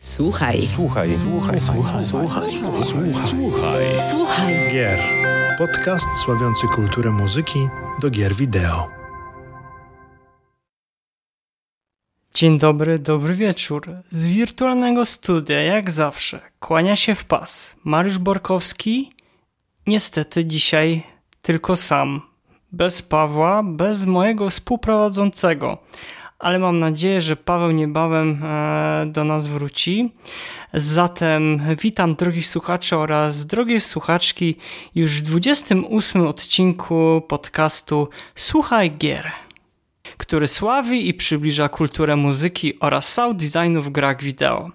Słuchaj. Słuchaj. Słuchaj. Słuchaj. Słuchaj. Słuchaj. Słuchaj. Słuchaj. Gier. Podcast sławiący kulturę muzyki do gier wideo. Dzień dobry, dobry wieczór. Z wirtualnego studia, jak zawsze, kłania się w pas Mariusz Borkowski. Niestety dzisiaj tylko sam. Bez Pawła, bez mojego współprowadzącego. Ale mam nadzieję, że Paweł niebawem e, do nas wróci. Zatem witam drogich słuchaczy oraz drogie słuchaczki już w 28 odcinku podcastu Słuchaj Gier który sławi i przybliża kulturę muzyki oraz sound designu w grach wideo.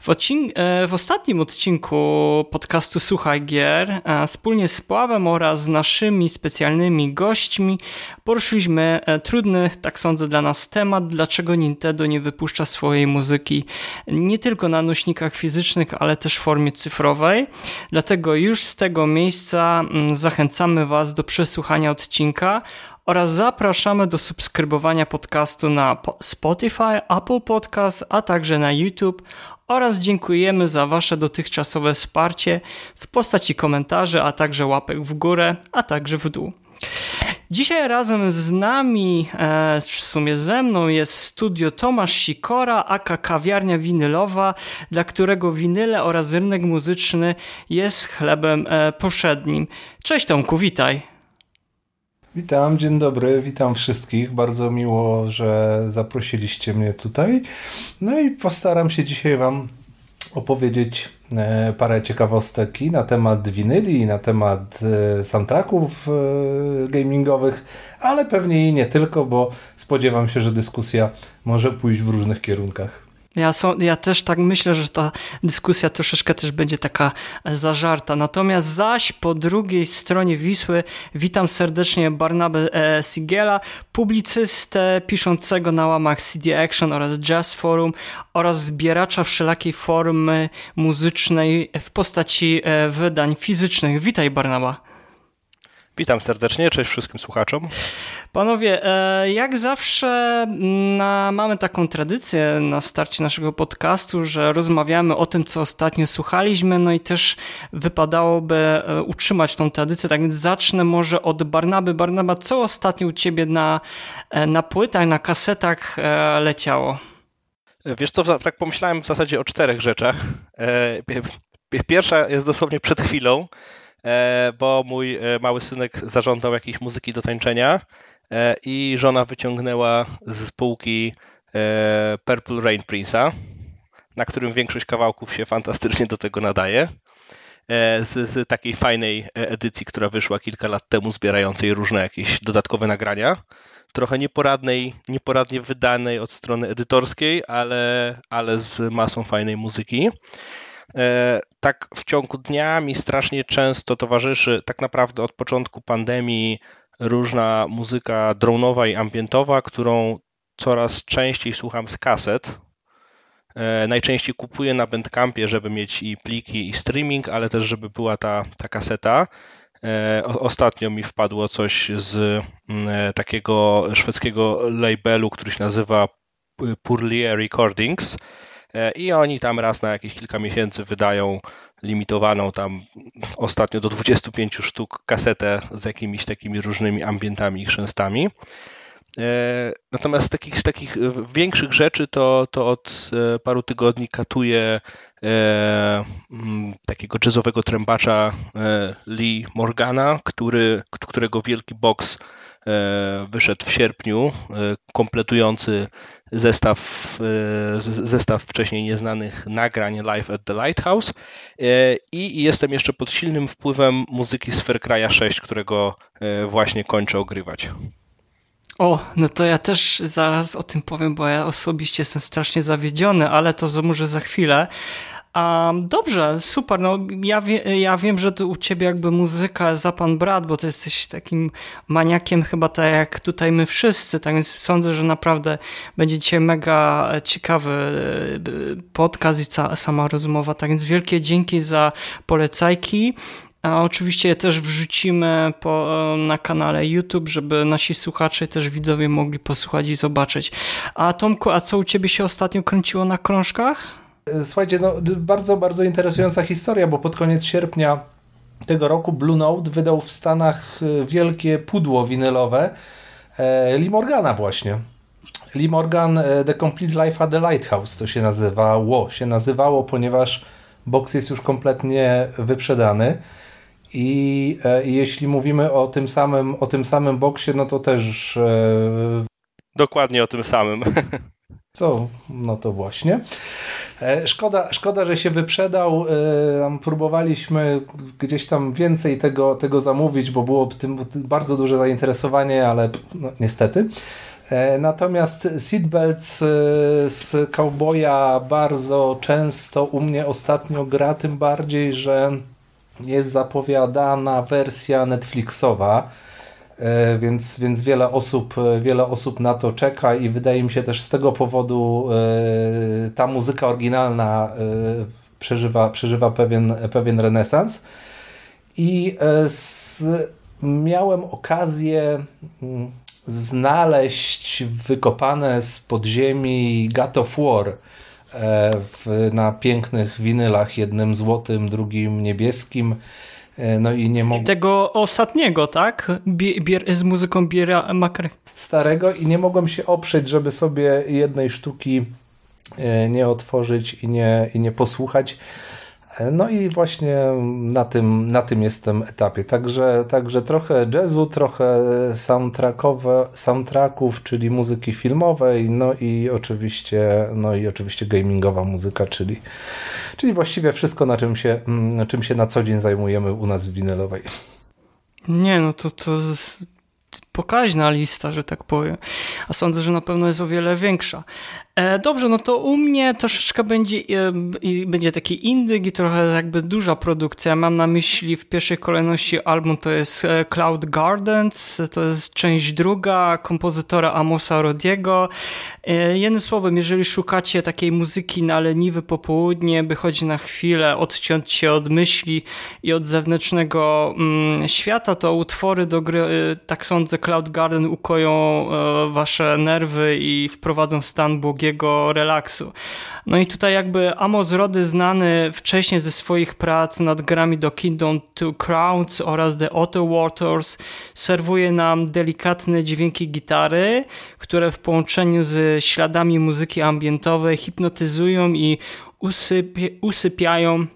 W, odcink w, ostatnim odcinku podcastu Słuchaj Gier wspólnie z Pławem oraz z naszymi specjalnymi gośćmi poruszyliśmy trudny, tak sądzę, dla nas temat, dlaczego Nintendo nie wypuszcza swojej muzyki nie tylko na nośnikach fizycznych, ale też w formie cyfrowej. Dlatego już z tego miejsca zachęcamy Was do przesłuchania odcinka oraz zapraszamy do subskrybowania podcastu na Spotify, Apple Podcast, a także na YouTube oraz dziękujemy za Wasze dotychczasowe wsparcie w postaci komentarzy, a także łapek w górę, a także w dół. Dzisiaj razem z nami, w sumie ze mną, jest studio Tomasz Sikora, aka kawiarnia winylowa, dla którego winyle oraz rynek muzyczny jest chlebem powszednim. Cześć Tomku, witaj. Witam, dzień dobry, witam wszystkich. Bardzo miło, że zaprosiliście mnie tutaj. No i postaram się dzisiaj Wam opowiedzieć parę ciekawostek i na temat winyli, i na temat soundtracków gamingowych, ale pewnie i nie tylko, bo spodziewam się, że dyskusja może pójść w różnych kierunkach. Ja, są, ja też tak myślę, że ta dyskusja troszeczkę też będzie taka zażarta. Natomiast zaś po drugiej stronie Wisły witam serdecznie Barnabę e, Sigela, publicystę piszącego na łamach CD Action oraz Jazz Forum oraz zbieracza wszelakiej formy muzycznej w postaci e, wydań fizycznych. Witaj Barnaba. Witam serdecznie, cześć wszystkim słuchaczom. Panowie, jak zawsze na, mamy taką tradycję na starcie naszego podcastu, że rozmawiamy o tym, co ostatnio słuchaliśmy, no i też wypadałoby utrzymać tą tradycję, tak więc zacznę może od Barnaby. Barnaba, co ostatnio u ciebie na, na płytach, na kasetach leciało? Wiesz co, tak pomyślałem w zasadzie o czterech rzeczach. Pierwsza jest dosłownie przed chwilą, bo mój mały synek zażądał jakiejś muzyki do tańczenia i żona wyciągnęła z półki Purple Rain Prince'a, na którym większość kawałków się fantastycznie do tego nadaje. Z, z, takiej fajnej edycji, która wyszła kilka lat temu, zbierającej różne jakieś dodatkowe nagrania. Trochę nieporadnej, nieporadnie wydanej od strony edytorskiej, ale, ale z masą fajnej muzyki tak w ciągu dnia mi strasznie często towarzyszy tak naprawdę od początku pandemii różna muzyka dronowa i ambientowa, którą coraz częściej słucham z kaset. Najczęściej kupuję na Bandcampie, żeby mieć i pliki, i streaming, ale też, żeby była ta, ta kaseta. Ostatnio mi wpadło coś z takiego szwedzkiego labelu, który się nazywa Purlier Recordings i oni tam raz na jakieś kilka miesięcy wydają limitowaną tam ostatnio do 25 sztuk kasetę z jakimiś takimi różnymi ambientami i chrzęstami. Natomiast z takich, z takich większych rzeczy to, to od paru tygodni katuję e, takiego jazzowego trębacza Lee Morgana, który, którego wielki box wyszedł w sierpniu, kompletujący zestaw, zestaw wcześniej nieznanych nagrań Live at the Lighthouse i jestem jeszcze pod silnym wpływem muzyki z Far Cry'a 6, którego właśnie kończę ogrywać. O, no to ja też zaraz o tym powiem, bo ja osobiście jestem strasznie zawiedziony, ale to może za chwilę. Um, dobrze, super. No, ja, wie, ja wiem, że u ciebie jakby muzyka za pan brat, bo ty jesteś takim maniakiem chyba tak jak tutaj my wszyscy, tak więc sądzę, że naprawdę będzie dzisiaj mega ciekawy podcast i ca, sama rozmowa. Tak więc wielkie dzięki za polecajki. A oczywiście też wrzucimy po, na kanale YouTube, żeby nasi słuchacze też widzowie mogli posłuchać i zobaczyć. A Tomku, a co u ciebie się ostatnio kręciło na krążkach? Słuchajcie, no, bardzo, bardzo interesująca historia, bo pod koniec sierpnia tego roku Blue Note wydał w Stanach e, wielkie pudło winylowe e, Lee Morgana właśnie. Lee Morgan e, The Complete Life at the Lighthouse to się nazywało, się nazywało, ponieważ box jest już kompletnie wyprzedany. I, e, jeśli mówimy o tym samym, o tym samym boksie, no to też. E, Dokładnie o tym samym. Co? No to właśnie. E, szkoda, szkoda, że się wyprzedał. E, próbowaliśmy gdzieś tam więcej tego, tego zamówić, bo było tym bardzo duże zainteresowanie, ale no, niestety. E, natomiast Seatbelts z Cowboya bardzo często u mnie ostatnio gra, tym bardziej, że jest zapowiadana wersja Netflixowa więc, więc wiele, osób, e, wiele osób na to czeka i wydaje mi się też z tego powodu e, ta muzyka oryginalna przeżywa, przeżywa pewien, pewien renesans. I z, miałem okazję mm, znaleźć wykopane z podziemi of War na pięknych winylach, jednym złotym, drugim niebieskim. E, no i nie mogłem... Tego ostatniego, tak? Bier, z muzyką Biera Makry. Starego i nie mogłem się oprzeć, żeby sobie jednej sztuki e, nie otworzyć i nie, i nie posłuchać. No i właśnie na tym, na tym jestem etapie. Także, także trochę jazzu, trochę soundtrackowe, soundtracków, czyli muzyki filmowej, no i oczywiście, no i oczywiście gamingowa muzyka, czyli, czyli właściwie wszystko, na czym się, na czym się na co dzień zajmujemy u nas w winylowej. Nie, no to, to z pokaźna lista, że tak powiem. A sądzę, że na pewno jest o wiele większa. E, dobrze, no to u mnie troszeczkę będzie, e, będzie taki indyk i trochę jakby duża produkcja. Mam na myśli w pierwszej kolejności album to jest e, Cloud Gardens, to jest część druga kompozytora Amosa Rodiego. Jednym słowem, jeżeli szukacie takiej muzyki na leniwe popołudnie, by chodzić na chwilę, odciąć się od myśli i od zewnętrznego mm, świata, to utwory do gry, tak sądzę, Cloud Garden ukoją wasze nerwy i wprowadzą stan błogiego jego relaksu. No i tutaj jakby Amos Rody znany wcześniej ze swoich prac nad grami do Kingdom Two Crowns oraz The Otto Waters serwuje nam delikatne dźwięki gitary, które w połączeniu z śladami muzyki ambientowej hipnotyzują i usypia, usypiają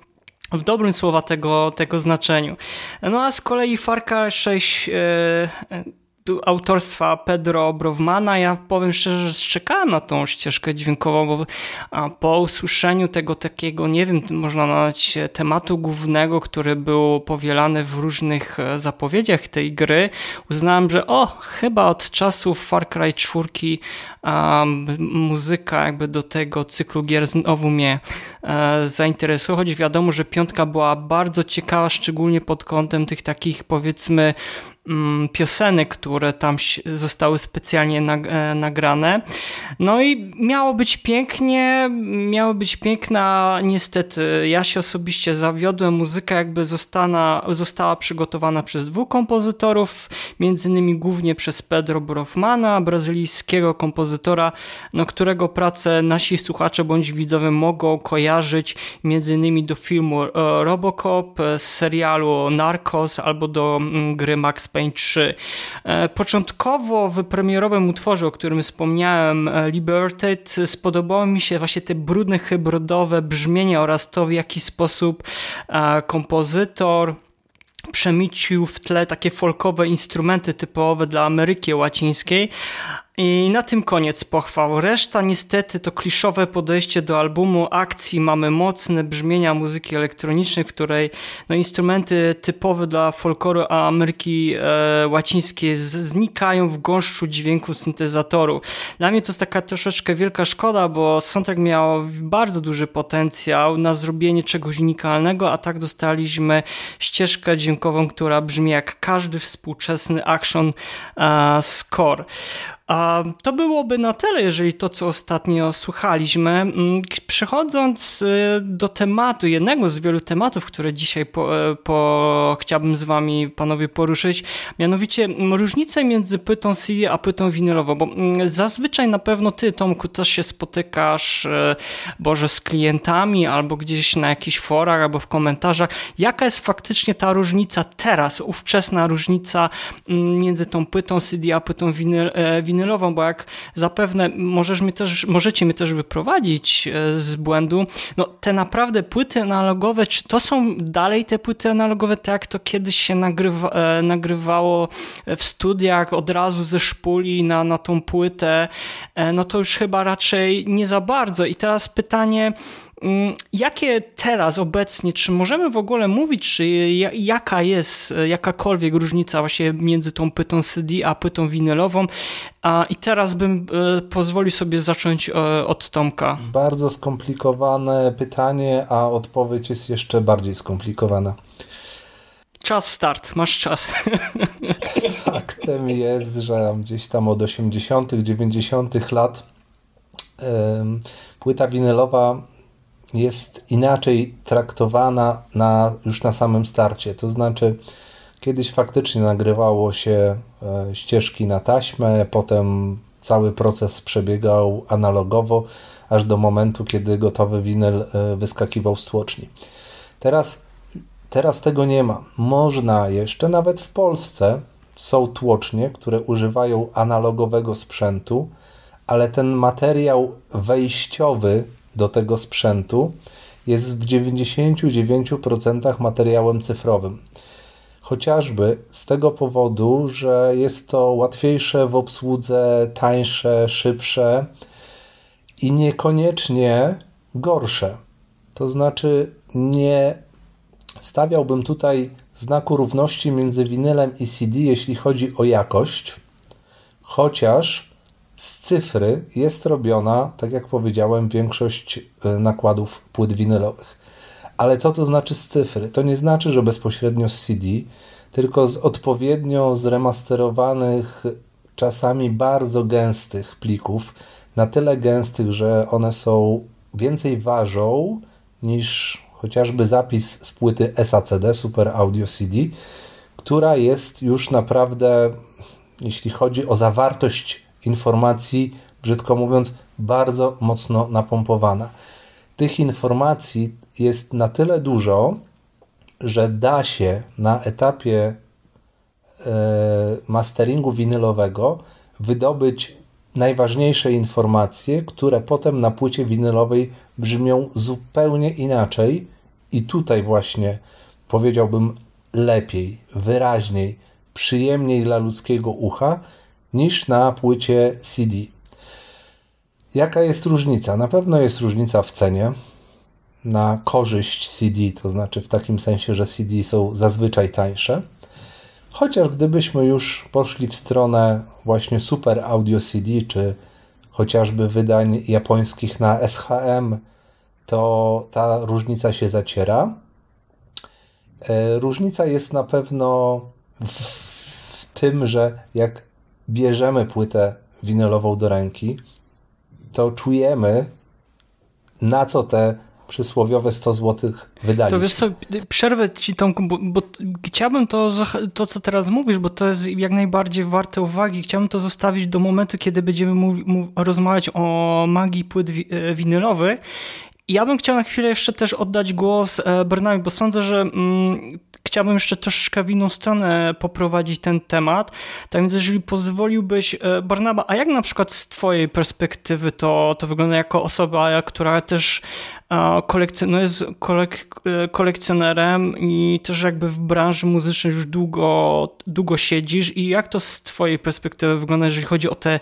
w dobrym słowa tego, tego znaczeniu. No a z kolei Far Cry 6 autorstwa Pedro Browmana. Ja powiem szczerze, że czekałem na tą ścieżkę dźwiękową, bo po usłyszeniu tego takiego, nie wiem, można nazwać tematu głównego, który był powielany w różnych e, zapowiedziach tej gry, uznałem, że o, chyba od czasów Far Cry 4 um, muzyka jakby do tego cyklu gier znowu mnie e, zainteresuje, choć wiadomo, że piątka była bardzo ciekawa, szczególnie pod kątem tych takich powiedzmy piosenek, które tam zostały specjalnie e, nagrane. No i miało być pięknie, miało być piękna, niestety ja się osobiście zawiodłem, muzyka jakby została przygotowana przez dwóch kompozytorów, między innymi głównie przez Pedro Brofmana, brazylijskiego kompozytora, no, którego pracę nasi słuchacze bądź widzowie mogą kojarzyć między innymi do filmu e, Robocop, z serialu Narcos albo do mm, gry Max Payne 3. E, początkowo w premierowym utworze, o którym wspomniałem, e, Liberted, spodobało mi się właśnie te brudne, hybrydowe brzmienia oraz to, w jaki sposób e, kompozytor przemicił w tle takie folkowe instrumenty typowe dla Ameryki Łacińskiej, i na tym koniec pochwał. Reszta niestety to kliszowe podejście do albumu akcji. Mamy mocne brzmienia muzyki elektronicznej, w której no, instrumenty typowe dla folkloru Ameryki e, Łacińskiej znikają w gąszczu dźwięku syntezatoru. Dla mnie to jest taka troszeczkę wielka szkoda, bo soundtrack miał bardzo duży potencjał na zrobienie czegoś unikalnego, a tak dostaliśmy ścieżkę dźwiękową, która brzmi jak każdy współczesny action e, score. A to byłoby na tyle, jeżeli to, co ostatnio słuchaliśmy. Mm, przechodząc y, do tematu, jednego z wielu tematów, które dzisiaj po, e, po, chciałbym z wami, panowie, poruszyć, mianowicie różnice między płytą CD a płytą winylową, bo mm, zazwyczaj na pewno ty, Tomku, też się spotykasz, e, Boże, z klientami albo gdzieś na jakichś forach, albo w komentarzach. Jaka jest faktycznie ta różnica teraz, ówczesna różnica mm, między tą płytą CD a płytą winyl, e, winylową, bo jak zapewne możesz mnie też, możecie mnie też wyprowadzić e, z błędu, no te naprawdę płyty analogowe, czy to są dalej te płyty analogowe, tak jak to kiedyś się nagrywa, e, nagrywało w studiach od razu ze szpuli na, na tą płytę, no to już chyba raczej nie za bardzo. I teraz pytanie, jakie teraz obecnie, czy możemy w ogóle mówić, czy jaka jest jakakolwiek różnica właśnie między tą płytą CD a płytą winylową? I teraz bym e, pozwolił sobie zacząć e, od Tomka. Bardzo skomplikowane pytanie, a odpowiedź jest jeszcze bardziej skomplikowana. Czas start, masz czas. Faktem jest, że gdzieś tam od 80., 90. lat płyta winylowa jest inaczej traktowana na, już na samym starcie. To znaczy, kiedyś faktycznie nagrywało się e, ścieżki na taśmę, potem cały proces przebiegał analogowo, aż do momentu, kiedy gotowy winyl e, wyskakiwał z tłoczni. Teraz, teraz tego nie ma. Można jeszcze, nawet w Polsce, są tłocznie, które używają analogowego sprzętu, ale ten materiał wejściowy do tego sprzętu jest w 99% materiałem cyfrowym. Chociażby z tego powodu, że jest to łatwiejsze w obsłudze, tańsze, szybsze i niekoniecznie gorsze. To znaczy, nie stawiałbym tutaj znaku równości między winylem i CD, jeśli chodzi o jakość, chociaż z cyfry jest robiona, tak jak powiedziałem, większość e, nakładów płyt winylowych. Ale co to znaczy z cyfry? To nie znaczy, że bezpośrednio z CD, tylko z odpowiednio zremasterowanych, czasami bardzo gęstych plików, na tyle gęstych, że one są więcej ważą niż chociażby zapis z płyty SACD, Super Audio CD, która jest już naprawdę, jeśli chodzi o zawartość informacji, brzydko mówiąc, bardzo mocno napompowana. Tych informacji jest na tyle dużo, że da się na etapie e, masteringu winylowego wydobyć najważniejsze informacje, które potem na płycie winylowej brzmią zupełnie inaczej i tutaj właśnie powiedziałbym lepiej, wyraźniej, przyjemniej dla ludzkiego ucha niż na płycie CD. Jaka jest różnica? Na pewno jest różnica w cenie na korzyść CD, to znaczy w takim sensie, że CD są zazwyczaj tańsze. Chociaż gdybyśmy już poszli w stronę właśnie Super Audio CD, czy chociażby wydań japońskich na SHM, to ta różnica się zaciera. E, różnica jest na pewno w, w tym, że jak bierzemy płytę winylową do ręki, to czujemy, na co te przysłowiowe 100 zł wydaliśmy. To wiesz co, przerwę ci Tomku, bo, bo, chciałbym to, to, co teraz mówisz, bo to jest jak najbardziej warte uwagi. Chciałbym to zostawić do momentu, kiedy będziemy rozmawiać o magii płyt e, winylowych. Ja bym chciał na chwilę jeszcze też oddać głos e, Bernami, bo sądzę, że mm, chciałbym jeszcze troszeczkę w inną stronę poprowadzić ten temat. Tak więc jeżeli pozwoliłbyś, e, Barnaba, a jak na przykład z twojej perspektywy to, to wygląda jako osoba, która też kolekcjon no jest kolek kolekcjonerem i też jakby w branży muzycznej już długo, długo siedzisz. I jak to z twojej perspektywy wygląda, jeżeli chodzi o te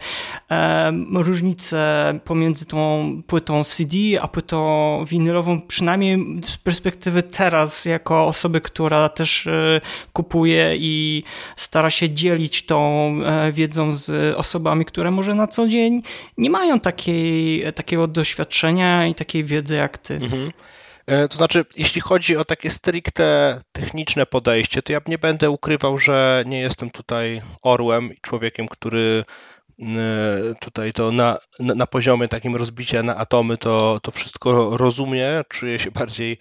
e, różnice pomiędzy tą płytą CD a płytą winylową, przynajmniej z perspektywy teraz, jako osoby, która też e, kupuje i stara się dzielić tą e, wiedzą z osobami, które może na co dzień nie mają takiej, takiego doświadczenia i takiej wiedzy jak ty. Mhm. E, to znaczy, jeśli chodzi o takie stricte techniczne podejście, to ja nie będę ukrywał, że nie jestem tutaj orłem i człowiekiem, który tutaj to na, na poziomie takim rozbicia na atomy to, to wszystko rozumie, czuję się bardziej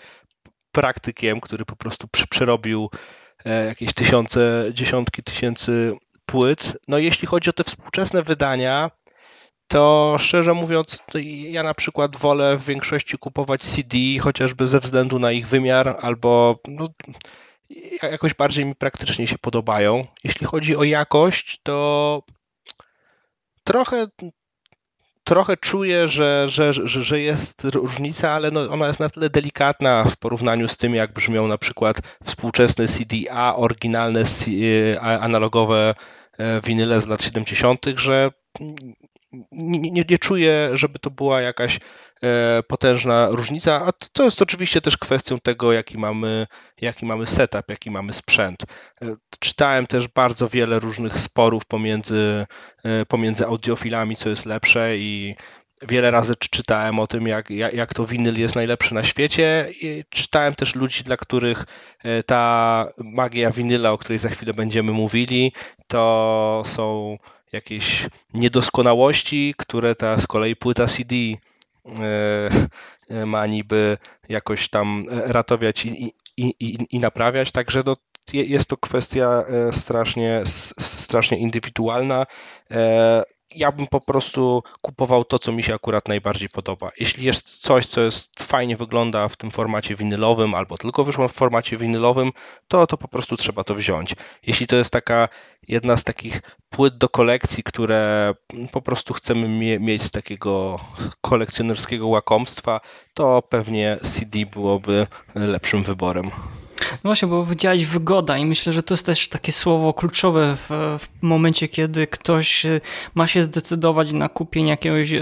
praktykiem, który po prostu przerobił e, jakieś tysiące, dziesiątki tysięcy płyt. No jeśli chodzi o te współczesne wydania, to szczerze mówiąc, ja na przykład wolę w większości kupować CD, chociażby ze względu na ich wymiar, albo no, jakoś bardziej mi praktycznie się podobają. Jeśli chodzi o jakość, to trochę trochę czuję, że, że, że, że jest różnica, ale no ona jest na tyle delikatna w porównaniu z tym, jak brzmią na przykład współczesne CDA, oryginalne e, analogowe e, winyle z lat 70., że nie, nie, nie czuję, żeby to była jakaś e, potężna różnica, a to jest oczywiście też kwestią tego, jaki mamy, jaki mamy setup, jaki mamy sprzęt. E, czytałem też bardzo wiele różnych sporów pomiędzy, e, pomiędzy audiofilami, co jest lepsze i wiele razy czytałem o tym, jak, jak, jak to winyl jest najlepszy na świecie. I czytałem też ludzi, dla których ta magia winyla, o której za chwilę będziemy mówili, to są jakieś niedoskonałości, które ta z kolei płyta CD e, e, ma niby jakoś tam ratować i, i, i, i naprawiać, także no, jest to kwestia e, strasznie, strasznie indywidualna ja bym po prostu kupował to, co mi się akurat najbardziej podoba. Jeśli jest coś, co jest fajnie wygląda w tym formacie winylowym, albo tylko wyszło w formacie winylowym, to, to po prostu trzeba to wziąć. Jeśli to jest taka jedna z takich płyt do kolekcji, które po prostu chcemy mie mieć z takiego kolekcjonerskiego łakomstwa, to pewnie CD byłoby lepszym wyborem. No właśnie, bo powiedziałeś wygoda i myślę, że to jest też takie słowo kluczowe w, w momencie, kiedy ktoś e, ma się zdecydować na kupienie jakiegoś e,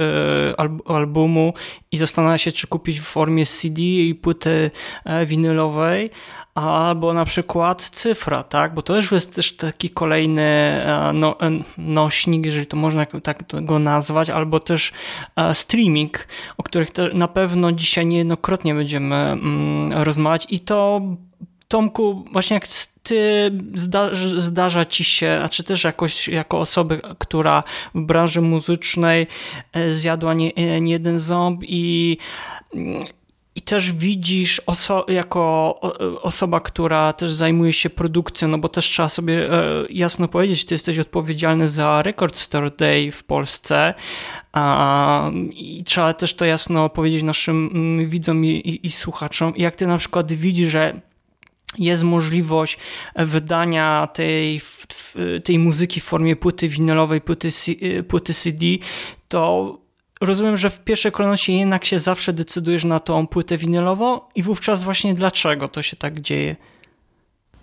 albumu i zastanawia się, czy kupić w formie CD i płyty e, winylowej, albo na przykład cyfra, tak? Bo to już jest też taki kolejny e, no, nośnik, jeżeli to można tak go nazwać, albo też streaming, o których na pewno dzisiaj niejednokrotnie będziemy mm, rozmawiać i to Tomku, właśnie jak ty zda, zdarza ci się, a czy też jakoś jako osoby, która w branży muzycznej e, zjadła nie, e, nie jeden ząb i i też widzisz oso jako osoba, która też zajmuje się produkcją, no bo też trzeba sobie e, jasno powiedzieć, ty jesteś odpowiedzialny za Record Store Day w Polsce i trzeba też to jasno powiedzieć naszym mm, widzom i, i, i słuchaczom. Jak ty na przykład widzisz, że jest możliwość wydania tej, tej muzyki w formie płyty winylowej, płyty, płyty CD, to rozumiem, że w pierwszej kolejności jednak się zawsze decydujesz na tą płytę winylową i wówczas właśnie dlaczego to się tak dzieje?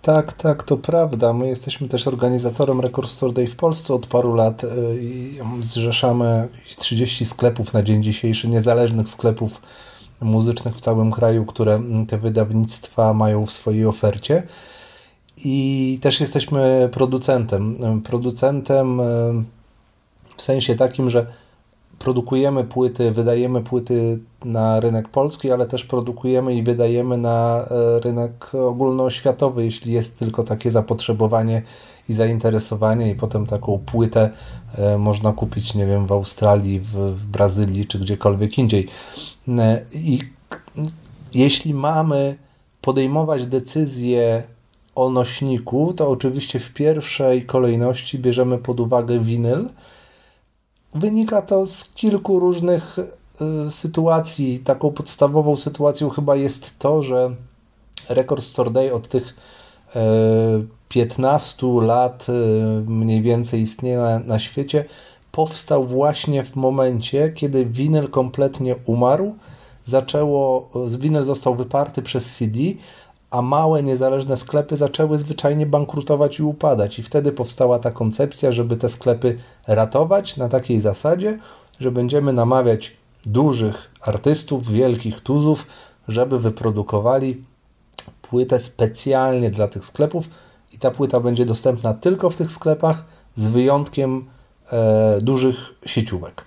Tak, tak, to prawda. My jesteśmy też organizatorem Record Store Day w Polsce od paru lat y, i zrzeszamy 30 sklepów na dzień dzisiejszy, niezależnych sklepów muzycznych w całym kraju, które te wydawnictwa mają w swojej ofercie. I też jesteśmy producentem. Producentem e, w sensie takim, że produkujemy płyty, wydajemy płyty na rynek polski, ale też produkujemy i wydajemy na e, rynek ogólnoświatowy, jeśli jest tylko takie zapotrzebowanie i zainteresowanie i potem taką płytę e, można kupić, nie wiem, w Australii, w, w Brazylii czy gdziekolwiek indziej. E, I jeśli mamy podejmować decyzję o nośniku, to oczywiście w pierwszej kolejności bierzemy pod uwagę winyl. Wynika to z kilku różnych y, sytuacji. Taką podstawową sytuacją chyba jest to, że Record Store Day od tych y, 15 lat y, mniej więcej istnieje na, na świecie, powstał właśnie w momencie, kiedy winyl kompletnie umarł, zaczęło, winyl został wyparty przez CD, a małe niezależne sklepy zaczęły zwyczajnie bankrutować i upadać. I wtedy powstała ta koncepcja, żeby te sklepy ratować na takiej zasadzie, że będziemy namawiać dużych artystów, wielkich tuzów, żeby wyprodukowali płytę specjalnie dla tych sklepów, i ta płyta będzie dostępna tylko w tych sklepach z wyjątkiem dużych sieciówek.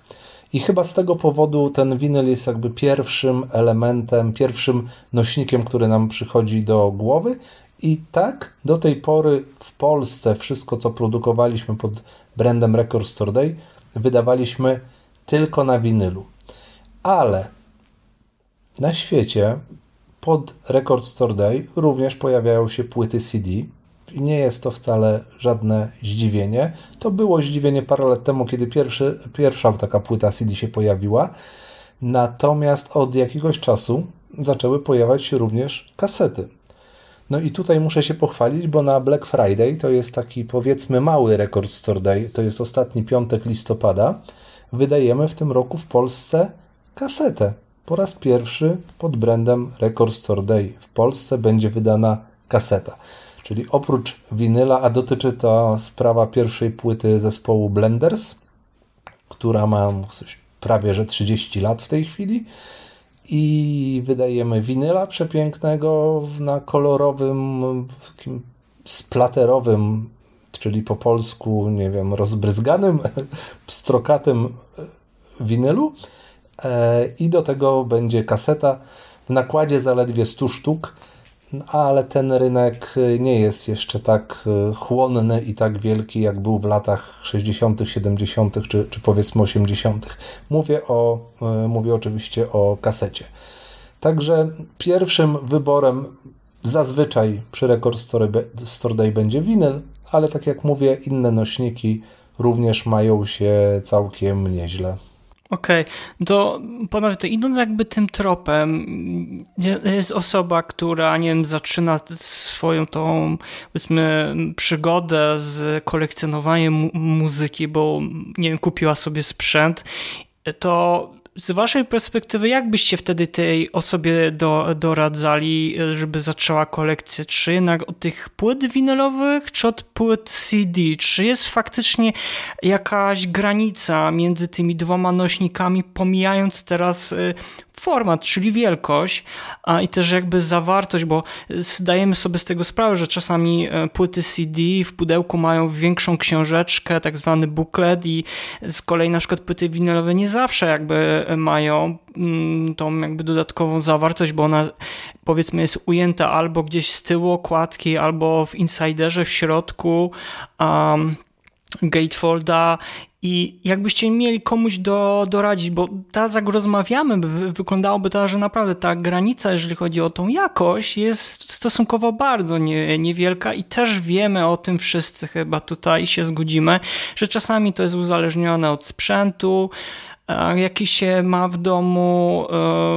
I chyba z tego powodu ten winyl jest jakby pierwszym elementem, pierwszym nośnikiem, który nam przychodzi do głowy. I tak do tej pory w Polsce wszystko, co produkowaliśmy pod brandem Record Store Day, wydawaliśmy tylko na winylu. Ale na świecie pod Record Store Day również pojawiają się płyty CD. I nie jest to wcale żadne zdziwienie. To było zdziwienie parę lat temu, kiedy pierwszy, pierwsza taka płyta CD się pojawiła. Natomiast od jakiegoś czasu zaczęły pojawiać się również kasety. No i tutaj muszę się pochwalić, bo na Black Friday, to jest taki powiedzmy mały Record Store Day, to jest ostatni piątek listopada, wydajemy w tym roku w Polsce kasetę. Po raz pierwszy pod brandem Record Store Day w Polsce będzie wydana kaseta. Czyli oprócz winyla, a dotyczy to sprawa pierwszej płyty zespołu Blenders, która ma prawie że 30 lat w tej chwili. I wydajemy winyla przepięknego na kolorowym, takim splaterowym, czyli po polsku, nie wiem, rozbryzganym, strokatym winylu. I do tego będzie kaseta w nakładzie zaledwie 100 sztuk ale ten rynek nie jest jeszcze tak e, chłonny i tak wielki, jak był w latach 60., 70., czy, czy powiedzmy 80. Mówię, o, e, mówię oczywiście o kasecie. Także pierwszym wyborem zazwyczaj przy Record Store, Store Day będzie winyl, ale tak jak mówię, inne nośniki również mają się całkiem nieźle. Okej, okay. to to idąc jakby tym tropem, jest osoba, która, nie wiem, zaczyna swoją tą, powiedzmy, przygodę z kolekcjonowaniem muzyki, bo, nie wiem, kupiła sobie sprzęt, to z waszej perspektywy, jak byście wtedy tej osobie do, doradzali, żeby zaczęła kolekcję? Czy jednak od tych płyt winylowych, czy od płyt CD? Czy jest faktycznie jakaś granica między tymi dwoma nośnikami, pomijając teraz y, format, czyli wielkość, a i też jakby zawartość, bo zdajemy sobie z tego sprawę, że czasami e, płyty CD w pudełku mają większą książeczkę, tak zwany booklet i z kolei na przykład płyty winylowe nie zawsze jakby mają mm, tą jakby dodatkową zawartość, bo ona powiedzmy jest ujęta albo gdzieś z tyłu okładki, albo w insiderze w środku. Um, gatefolda i jakbyście mieli komuś do, doradzić, bo teraz jak rozmawiamy, wyglądałoby to, że naprawdę ta granica, jeżeli chodzi o tą jakość, jest stosunkowo bardzo nie, niewielka i też wiemy o tym wszyscy chyba tutaj się zgodzimy, że czasami to jest uzależnione od sprzętu, jaki się ma w domu.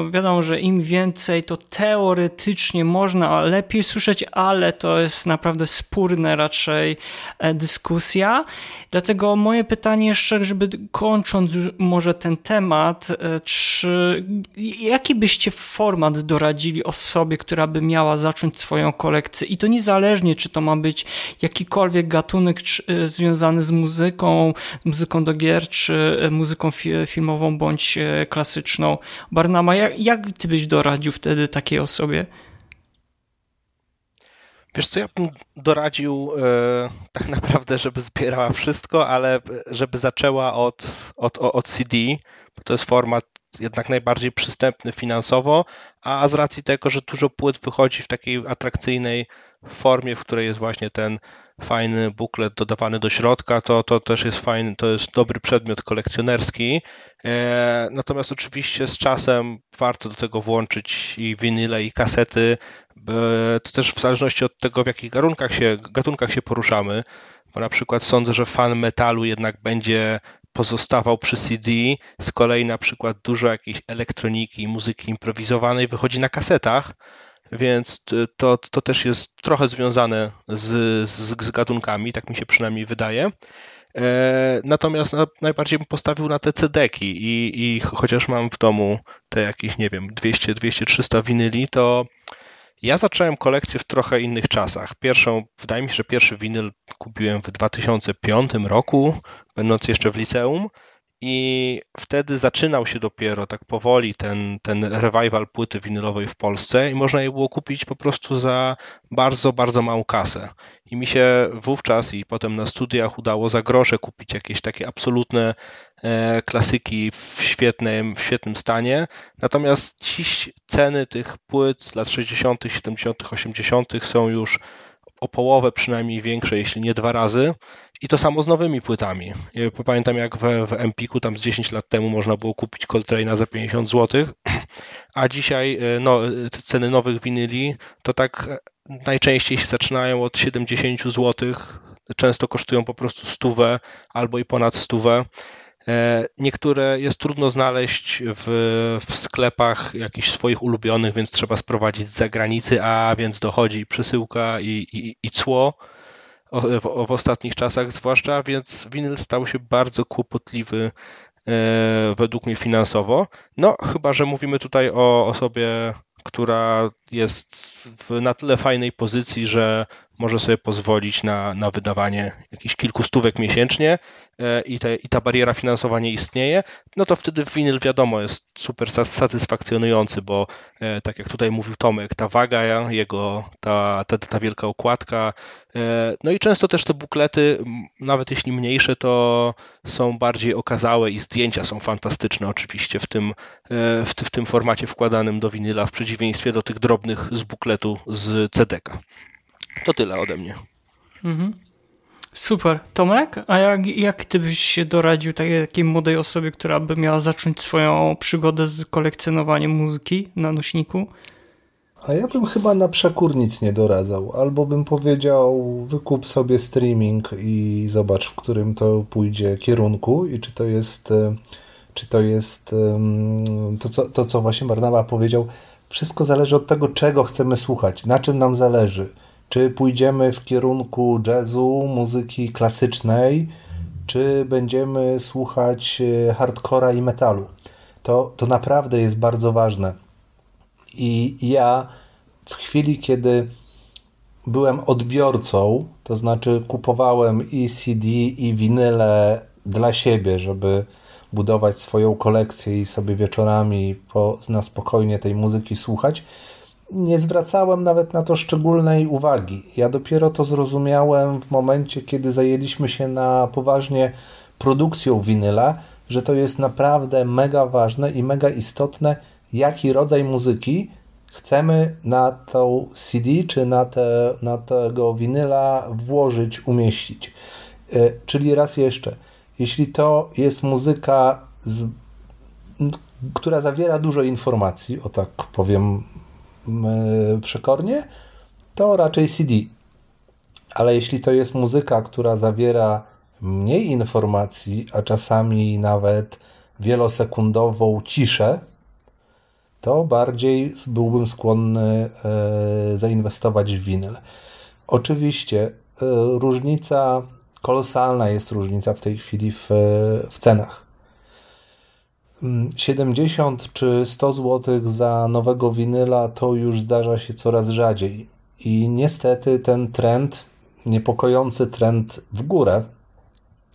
E, wiadomo, że im więcej, to teoretycznie można lepiej słyszeć, ale to jest naprawdę spórna raczej e, dyskusja. Dlatego moje pytanie jeszcze, żeby kończąc może ten temat, e, czy jaki byście format doradzili osobie, która by miała zacząć swoją kolekcję? I to niezależnie, czy to ma być jakikolwiek gatunek związany z muzyką, muzyką do gier, czy muzyką filmową, filmową bądź e, klasyczną. Barnama, jak, jak ty byś doradził wtedy takiej osobie? Wiesz co, ja bym doradził e, tak naprawdę, żeby zbierała wszystko, ale żeby zaczęła od, od, od CD, bo to jest format jednak najbardziej przystępny finansowo, a z racji tego, że dużo płyt wychodzi w takiej atrakcyjnej formie, w której jest właśnie ten fajny buklet dodawany do środka, to, to też jest fajny, to jest dobry przedmiot kolekcjonerski. E, natomiast oczywiście z czasem warto do tego włączyć i winyle, i kasety. To też w zależności od tego, w jakich gatunkach się, gatunkach się poruszamy, bo na przykład sądzę, że fan metalu jednak będzie pozostawał przy CD, z kolei na przykład dużo jakiejś elektroniki, muzyki improwizowanej wychodzi na kasetach, więc to, to też jest trochę związane z, z, z gatunkami, tak mi się przynajmniej wydaje. E, natomiast najbardziej bym postawił na te cedeki i, i chociaż mam w domu te jakieś, nie wiem, 200, 200, 300 winyli, to ja zacząłem kolekcję w trochę innych czasach. Pierwszą, wydaje mi się, że pierwszy winyl kupiłem w 2005 roku, będąc jeszcze w liceum. I wtedy zaczynał się dopiero tak powoli ten, ten revival płyty winylowej w Polsce i można je było kupić po prostu za bardzo, bardzo małą kasę. I mi się wówczas i potem na studiach udało za grosze kupić jakieś takie absolutne e, klasyki w świetnym, w świetnym stanie. Natomiast dziś ceny tych płyt z lat 60., 70., 80. są już o połowę przynajmniej większe, jeśli nie dwa razy. I to samo z nowymi płytami. Pamiętam jak w, w Empiku tam z 10 lat temu można było kupić Coltrane'a za 50 zł, a dzisiaj no, ceny nowych winyli to tak najczęściej się zaczynają od 70 zł, często kosztują po prostu stówę albo i ponad stówę. E, niektóre jest trudno znaleźć w, w sklepach jakichś swoich ulubionych, więc trzeba sprowadzić z zagranicy, a więc dochodzi przesyłka i, i, i cło w, w ostatnich czasach zwłaszcza, więc winyl stał się bardzo kłopotliwy e, według mnie finansowo. No, chyba, że mówimy tutaj o osobie, która jest w na tyle fajnej pozycji, że może sobie pozwolić na, na wydawanie jakichś kilku stówek miesięcznie e, i, te, i ta bariera finansowa nie istnieje, no to wtedy winyl wiadomo jest super satysfakcjonujący, bo e, tak jak tutaj mówił Tomek, ta waga jego, ta, ta, ta wielka okładka, e, no i często też te buklety, nawet jeśli mniejsze, to są bardziej okazałe i zdjęcia są fantastyczne oczywiście w tym, w, w tym formacie wkładanym do winyla, w przeciwieństwie do tych drobnych z bukletu z CDK. To tyle ode mnie. Mhm. Super. Tomek, a jak, jak ty byś się doradził takiej, takiej młodej osobie, która by miała zacząć swoją przygodę z kolekcjonowaniem muzyki na nośniku? A ja bym chyba na przekór nic nie doradzał. Albo bym powiedział, wykup sobie streaming i zobacz, w którym to pójdzie kierunku i czy to jest, e, czy to jest to, co, to, co właśnie Barnawa powiedział. Wszystko zależy od tego, czego chcemy słuchać, na czym nam zależy czy pójdziemy w kierunku jazzu, muzyki klasycznej, czy będziemy słuchać e, hardcora i metalu. To, to naprawdę jest bardzo ważne. I ja w chwili, kiedy byłem odbiorcą, to znaczy kupowałem i CD, i winyle dla siebie, żeby budować swoją kolekcję i sobie wieczorami po, na spokojnie tej muzyki słuchać, nie zwracałem nawet na to szczególnej uwagi. Ja dopiero to zrozumiałem w momencie, kiedy zajęliśmy się na poważnie produkcją winyla, że to jest naprawdę mega ważne i mega istotne, jaki rodzaj muzyki chcemy na tą CD czy na, te, na tego winyla włożyć, umieścić. E, czyli raz jeszcze, jeśli to jest muzyka, z, która zawiera dużo informacji, o tak powiem przekornie, to raczej CD. Ale jeśli to jest muzyka, która zawiera mniej informacji, a czasami nawet wielosekundową ciszę, to bardziej byłbym skłonny e, zainwestować w winyl. Oczywiście e, różnica, kolosalna jest różnica w tej chwili w, w cenach. 70 czy 100 zł za nowego winyla to już zdarza się coraz rzadziej. I niestety ten trend, niepokojący trend w górę,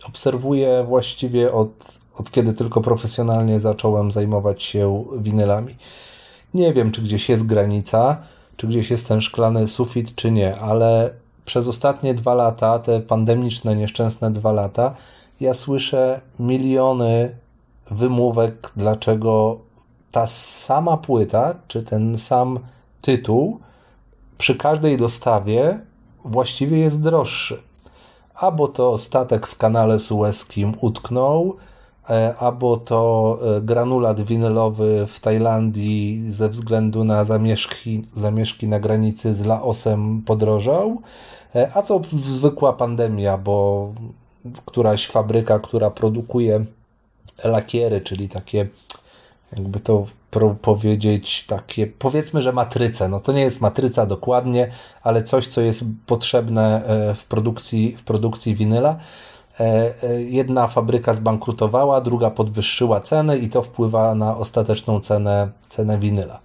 obserwuję właściwie od, od kiedy tylko profesjonalnie zacząłem zajmować się winylami. Nie wiem, czy gdzieś jest granica, czy gdzieś jest ten szklany sufit, czy nie, ale przez ostatnie dwa lata, te pandemiczne, nieszczęsne dwa lata, ja słyszę miliony wymówek, dlaczego ta sama płyta, czy ten sam tytuł przy każdej dostawie właściwie jest droższy. Albo to statek w kanale sueskim utknął, e, albo to e, granulat winylowy w Tajlandii ze względu na zamieszki, zamieszki na granicy z Laosem podrożał, e, a to zwykła pandemia, bo któraś fabryka, która produkuje lakiery, czyli takie, jakby to powiedzieć, takie, powiedzmy, że matryce. No to nie jest matryca dokładnie, ale coś, co jest potrzebne e, w produkcji, w produkcji winyla. E, e, jedna fabryka zbankrutowała, druga podwyższyła ceny i to wpływa na ostateczną cenę, cenę winyla.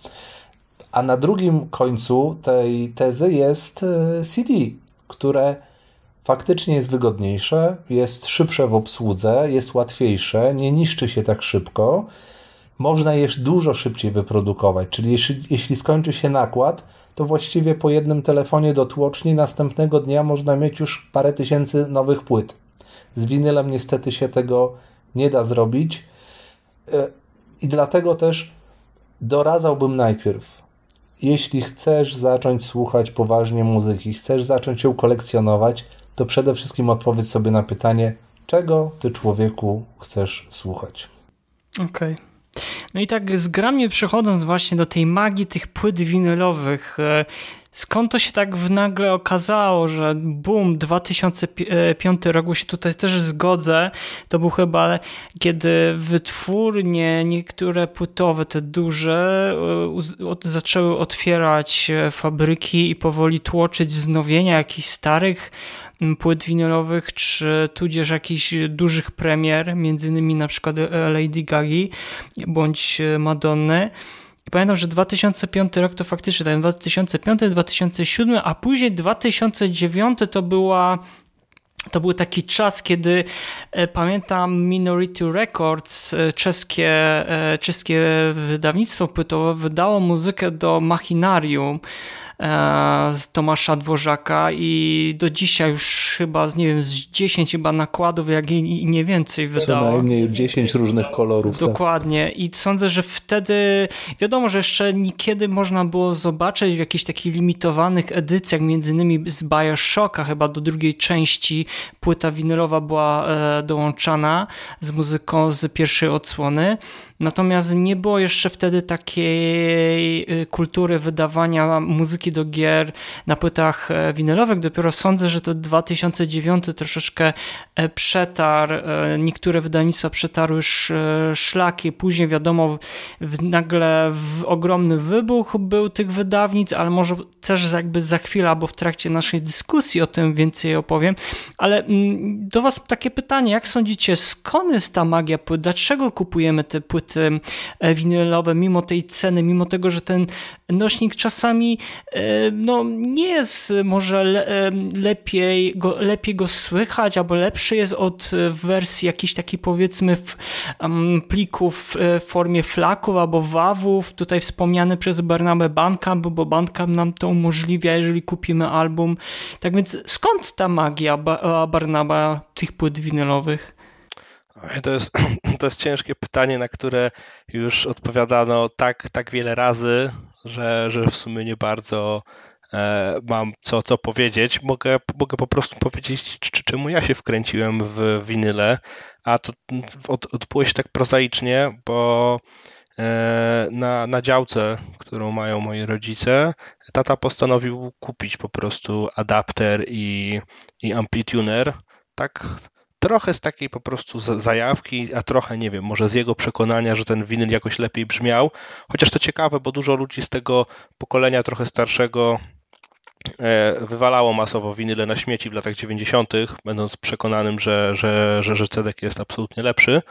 A na drugim końcu tej tezy jest CD, które faktycznie jest wygodniejsze, jest szybsze w obsłudze, jest łatwiejsze, nie niszczy się tak szybko. Można je dużo szybciej wyprodukować, czyli jeśli, jeśli skończy się nakład, to właściwie po jednym telefonie do tłoczni następnego dnia można mieć już parę tysięcy nowych płyt. Z winylem niestety się tego nie da zrobić e, i dlatego też doradzałbym najpierw jeśli chcesz zacząć słuchać poważnie muzyki, chcesz zacząć ją kolekcjonować, to przede wszystkim odpowiedz sobie na pytanie, czego ty człowieku chcesz słuchać. Okej. Okay. No i tak zgromnie przechodząc właśnie do tej magii tych płyt winylowych, e, skąd to się tak w nagle okazało, że boom, 2005 roku się tutaj też zgodzę, to był chyba kiedy wytwórnie niektóre płytowe, te duże, e, zaczęły otwierać e, fabryki i powoli tłoczyć wznowienia jakichś starych płyt winylowych, czy tudzież jakichś dużych premier, między innymi na przykład e, Lady Gagi bądź Madonny. Pamiętam, że 2005 rok to faktycznie ten 2005, 2007, a później 2009 to była to był taki czas, kiedy e, pamiętam Minority Records, czeskie, czeskie wydawnictwo płytowe, wydało muzykę do Machinarium. E, z Tomasza Dworzaka i do dzisiaj już chyba, z, nie wiem, z 10 chyba nakładów, jak i nie więcej wydało. Co najmniej 10 różnych kolorów. Tak. Dokładnie tak. i sądzę, że wtedy, wiadomo, że jeszcze niekiedy można było zobaczyć w jakichś takich limitowanych edycjach, między innymi z Bioshocka chyba do drugiej części płyta winylowa była e, dołączana z muzyką z pierwszej odsłony. Natomiast nie było jeszcze wtedy takiej y, kultury wydawania muzyki do gier na płytach e, winylowych. Dopiero sądzę, że to 2009 troszeczkę e, przetarł, e, niektóre wydawnictwa przetarły szlaki. Później wiadomo, nagle w ogromny wybuch był tych wydawnic, ale może też jakby za chwilę albo w trakcie naszej dyskusji o tym więcej opowiem. Ale mm, do Was takie pytanie, jak sądzicie, skąd jest ta magia płyt? Dlaczego kupujemy te płyty E, winylowe, mimo tej ceny, mimo tego, że ten nośnik czasami e, no, nie jest może le, e, lepiej, go, lepiej go słychać, albo lepszy jest od wersji jakichś takich powiedzmy plików w formie flaków albo wawów, tutaj wspomniany przez Barnabę Bandcamp, bo Bandcamp nam to umożliwia, jeżeli kupimy album. Tak więc skąd ta magia Barnaba tych płyt winylowych? To jest, to jest ciężkie pytanie, na które już odpowiadano tak, tak wiele razy, że, że w sumie nie bardzo e, mam co, co powiedzieć. Mogę, mogę po prostu powiedzieć, czy, czemu ja się wkręciłem w winyle, a to od, odbyło się tak prozaicznie, bo e, na, na działce, którą mają moi rodzice, tata postanowił kupić po prostu adapter i, i amplituner. Tak trochę z takiej po prostu zajawki, a trochę, nie wiem, może z jego przekonania, że ten winyl jakoś lepiej brzmiał. Chociaż to ciekawe, bo dużo ludzi z tego pokolenia trochę starszego e, wywalało masowo winyle na śmieci w latach 90., będąc przekonanym, że, że, że, że Cedek jest absolutnie lepszy.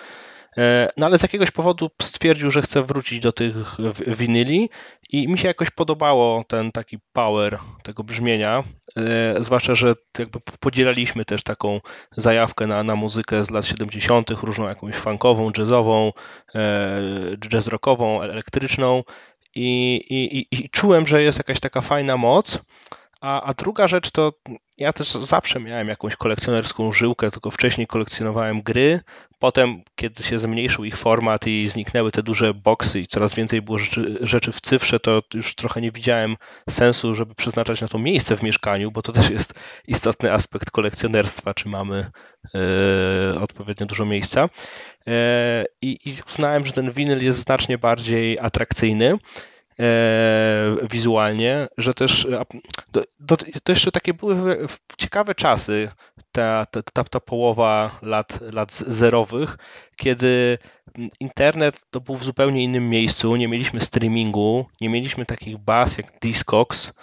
E, no ale z jakiegoś powodu stwierdził, że chce wrócić do tych winyli i mi się jakoś podobało ten taki power tego brzmienia, e, zwłaszcza, że jakby podzielaliśmy też taką zajawkę na, na muzykę z lat 70., różną jakąś funkową, jazzową, e, jazz rockową, elektryczną i, i, i czułem, że jest jakaś taka fajna moc, a, a druga rzecz to ja też zawsze miałem jakąś kolekcjonerską żyłkę, tylko wcześniej kolekcjonowałem gry. Potem, kiedy się zmniejszył ich format i zniknęły te duże boksy i coraz więcej było rzeczy, rzeczy w cyfrze, to już trochę nie widziałem sensu, żeby przeznaczać na to miejsce w mieszkaniu, bo to też jest istotny aspekt kolekcjonerstwa, czy mamy e, odpowiednio dużo miejsca. I, I uznałem, że ten winyl jest znacznie bardziej atrakcyjny. E, wizualnie, że też do, do, to jeszcze takie były ciekawe czasy, ta, ta, ta połowa lat, lat zerowych, kiedy internet to był w zupełnie innym miejscu, nie mieliśmy streamingu, nie mieliśmy takich baz jak Discogs,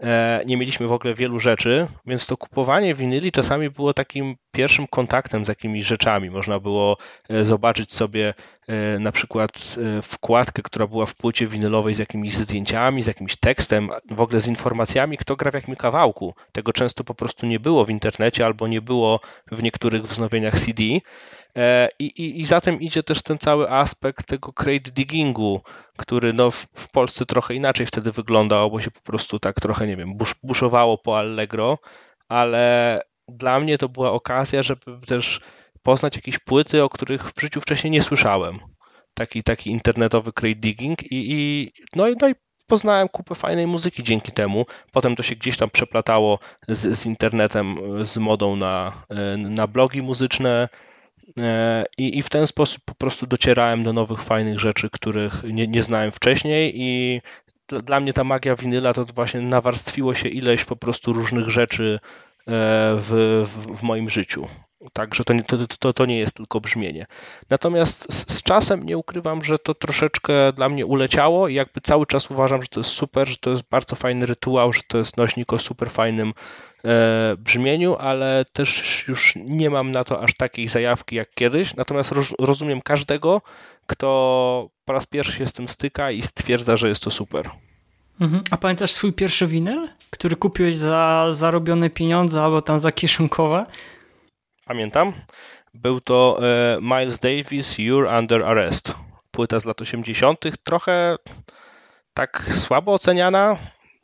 E, nie mieliśmy w ogóle wielu rzeczy, więc to kupowanie winyli czasami było takim pierwszym kontaktem z jakimiś rzeczami. Można było e, zobaczyć sobie e, na przykład wkładkę, która była w płycie winylowej z jakimiś zdjęciami, z jakimś tekstem, w ogóle z informacjami, kto gra w jakim kawałku. Tego często po prostu nie było w internecie albo nie było w niektórych wznowieniach CD. E, I, i, I za tym idzie też ten cały aspekt tego crate diggingu, który no w, Polsce trochę inaczej wtedy wyglądał, bo się po prostu tak trochę, nie wiem, busz, buszowało po Allegro, ale dla mnie to była okazja, żeby też poznać jakieś płyty, o których w życiu wcześniej nie słyszałem. Taki, taki internetowy crate digging i, i, no, i, no i poznałem kupę fajnej muzyki dzięki temu. Potem to się gdzieś tam przeplatało z, z internetem, z modą na, na blogi muzyczne, i, I w ten sposób po prostu docierałem do nowych, fajnych rzeczy, których nie, nie znałem wcześniej, i dla mnie ta magia winyla to właśnie nawarstwiło się ileś po prostu różnych rzeczy w, w, w moim życiu. Także to, to, to, to nie jest tylko brzmienie. Natomiast z, z, czasem nie ukrywam, że to troszeczkę dla mnie uleciało i jakby cały czas uważam, że to jest super, że to jest bardzo fajny rytuał, że to jest nośnik o super fajnym e, brzmieniu, ale też już nie mam na to aż takiej zajawki jak kiedyś. Natomiast roz, rozumiem każdego, kto po raz pierwszy się z tym styka i stwierdza, że jest to super. Mhm. A pamiętasz swój pierwszy winyl, który kupiłeś za zarobione pieniądze albo tam za kieszonkowe? Pamiętam. Był to e, Miles Davis You're Under Arrest. Płyta z lat 80. Trochę tak słabo oceniana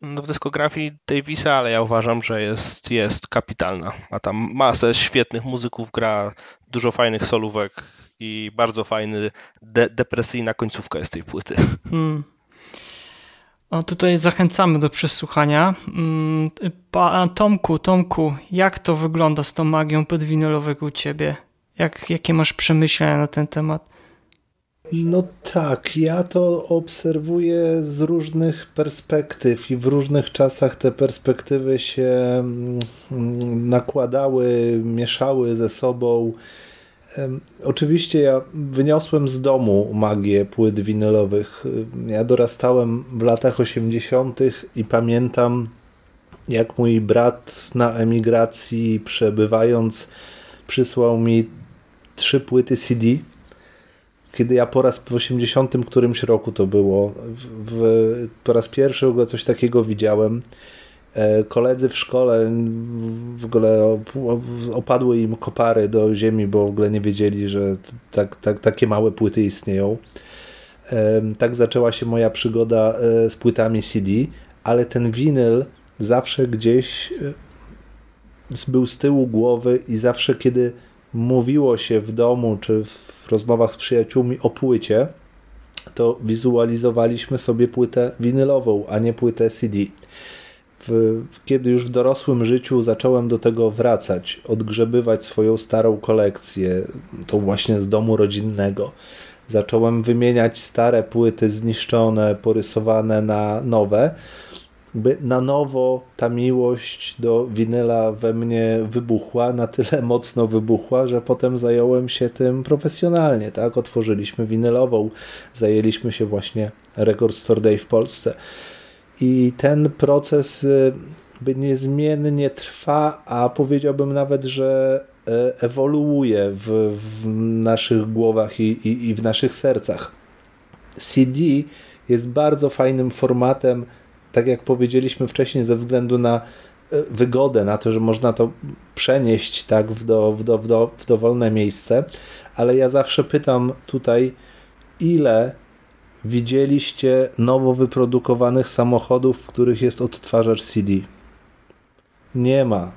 w dyskografii Davisa, ale ja uważam, że jest, jest kapitalna. Ma tam masę świetnych muzyków, gra dużo fajnych solówek i bardzo fajny, de depresyjna końcówka jest tej płyty. Hmm. O, tutaj zachęcamy do przesłuchania. Mm, pa, Tomku, Tomku, jak to wygląda z tą magią podwinylowego u ciebie? Jak, jakie masz przemyślenia na ten temat? No tak, ja to obserwuję z różnych perspektyw i w różnych czasach te perspektywy się mm, nakładały, mieszały ze sobą. Oczywiście ja wyniosłem z domu magię płyt winylowych. Ja dorastałem w latach 80. i pamiętam, jak mój brat na emigracji przebywając przysłał mi trzy płyty CD. Kiedy ja po raz w 80 którymś roku to było, w, po raz pierwszy w ogóle coś takiego widziałem. E, koledzy w szkole w ogóle opadły im kopary do ziemi, bo w ogóle nie wiedzieli, że tak, tak, takie małe płyty istnieją. E, tak zaczęła się moja przygoda e, z płytami CD, ale ten winyl zawsze gdzieś był z tyłu głowy i zawsze kiedy mówiło się w domu czy w rozmowach z przyjaciółmi o płycie, to wizualizowaliśmy sobie płytę winylową, a nie płytę CD w, kiedy już w dorosłym życiu zacząłem do tego wracać, odgrzebywać swoją starą kolekcję, tą właśnie z domu rodzinnego, zacząłem wymieniać stare płyty zniszczone, porysowane na nowe, by na nowo ta miłość do winyla we mnie wybuchła, na tyle mocno wybuchła, że potem zająłem się tym profesjonalnie, tak? Otworzyliśmy winylową, zajęliśmy się właśnie Record Store Day w Polsce. I ten proces y, by niezmiennie trwa, a powiedziałbym nawet, że e, ewoluuje w, w naszych głowach i, i, i w naszych sercach. CD jest bardzo fajnym formatem, tak jak powiedzieliśmy wcześniej, ze względu na e, wygodę, na to, że można to przenieść tak w, do, w, do, w, do, w dowolne miejsce, ale ja zawsze pytam tutaj, ile widzieliście nowo wyprodukowanych samochodów, w których jest odtwarzacz CD? Nie ma.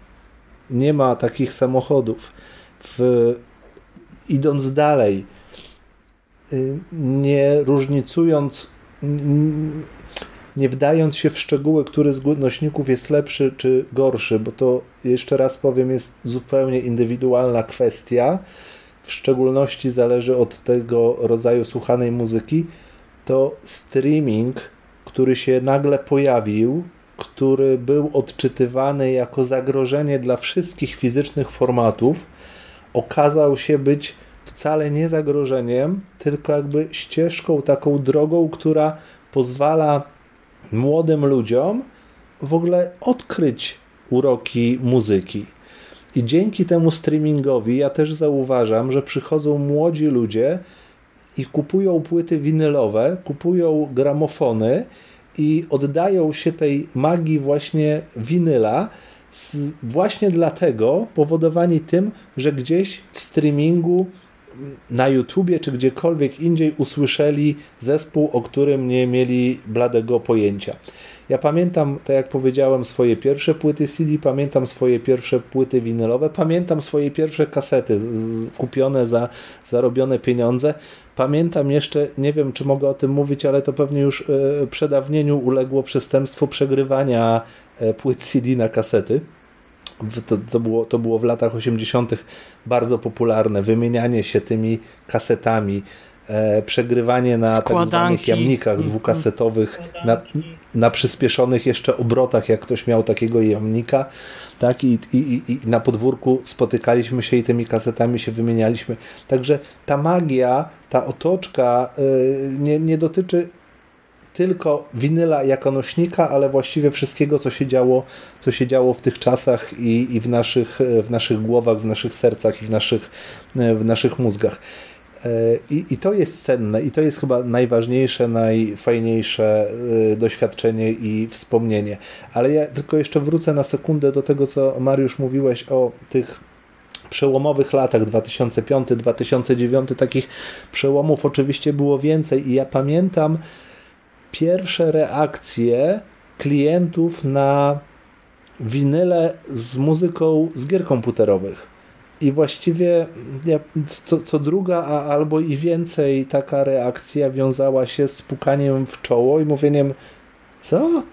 Nie ma takich samochodów. W, idąc dalej, y, nie różnicując, nie wdając się w szczegóły, który z nośników jest lepszy czy gorszy, bo to jeszcze raz powiem, jest zupełnie indywidualna kwestia. W szczególności zależy od tego rodzaju słuchanej muzyki, to streaming, który się nagle pojawił, który był odczytywany jako zagrożenie dla wszystkich fizycznych formatów, okazał się być wcale nie zagrożeniem, tylko jakby ścieżką, taką drogą, która pozwala młodym ludziom w ogóle odkryć uroki muzyki. I dzięki temu streamingowi ja też zauważam, że przychodzą młodzi ludzie, i kupują płyty winylowe, kupują gramofony i oddają się tej magii właśnie winyla właśnie dlatego powodowani tym, że gdzieś w streamingu na YouTubie czy gdziekolwiek indziej usłyszeli zespół, o którym nie mieli bladego pojęcia. Ja pamiętam, tak jak powiedziałem, swoje pierwsze płyty CD, pamiętam swoje pierwsze płyty winylowe, pamiętam swoje pierwsze kasety kupione za zarobione pieniądze. Pamiętam jeszcze, nie wiem czy mogę o tym mówić, ale to pewnie już e, przedawnieniu uległo przestępstwo przegrywania e, płyt CD na kasety. To, to, było, to było w latach 80. bardzo popularne, wymienianie się tymi kasetami, przegrywanie na Składanki. tak zwanych jamnikach mhm. dwukasetowych, na, na przyspieszonych jeszcze obrotach, jak ktoś miał takiego jamnika, tak, I, i, i na podwórku spotykaliśmy się i tymi kasetami się wymienialiśmy. Także ta magia, ta otoczka y, nie, nie dotyczy tylko winyla jako nośnika, ale właściwie wszystkiego, co się działo, co się działo w tych czasach i, i w, naszych, w naszych głowach, w naszych sercach i w naszych, w naszych mózgach. E, I, I to jest cenne, i to jest chyba najważniejsze, najfajniejsze e, doświadczenie i wspomnienie. Ale ja tylko jeszcze wrócę na sekundę do tego, co Mariusz mówiłeś o tych przełomowych latach 2005-2009. Takich przełomów oczywiście było więcej, i ja pamiętam pierwsze reakcje klientów na winyle z muzyką z gier komputerowych i właściwie co, co druga, a albo i więcej taka reakcja wiązała się z pukaniem w czoło i mówieniem co?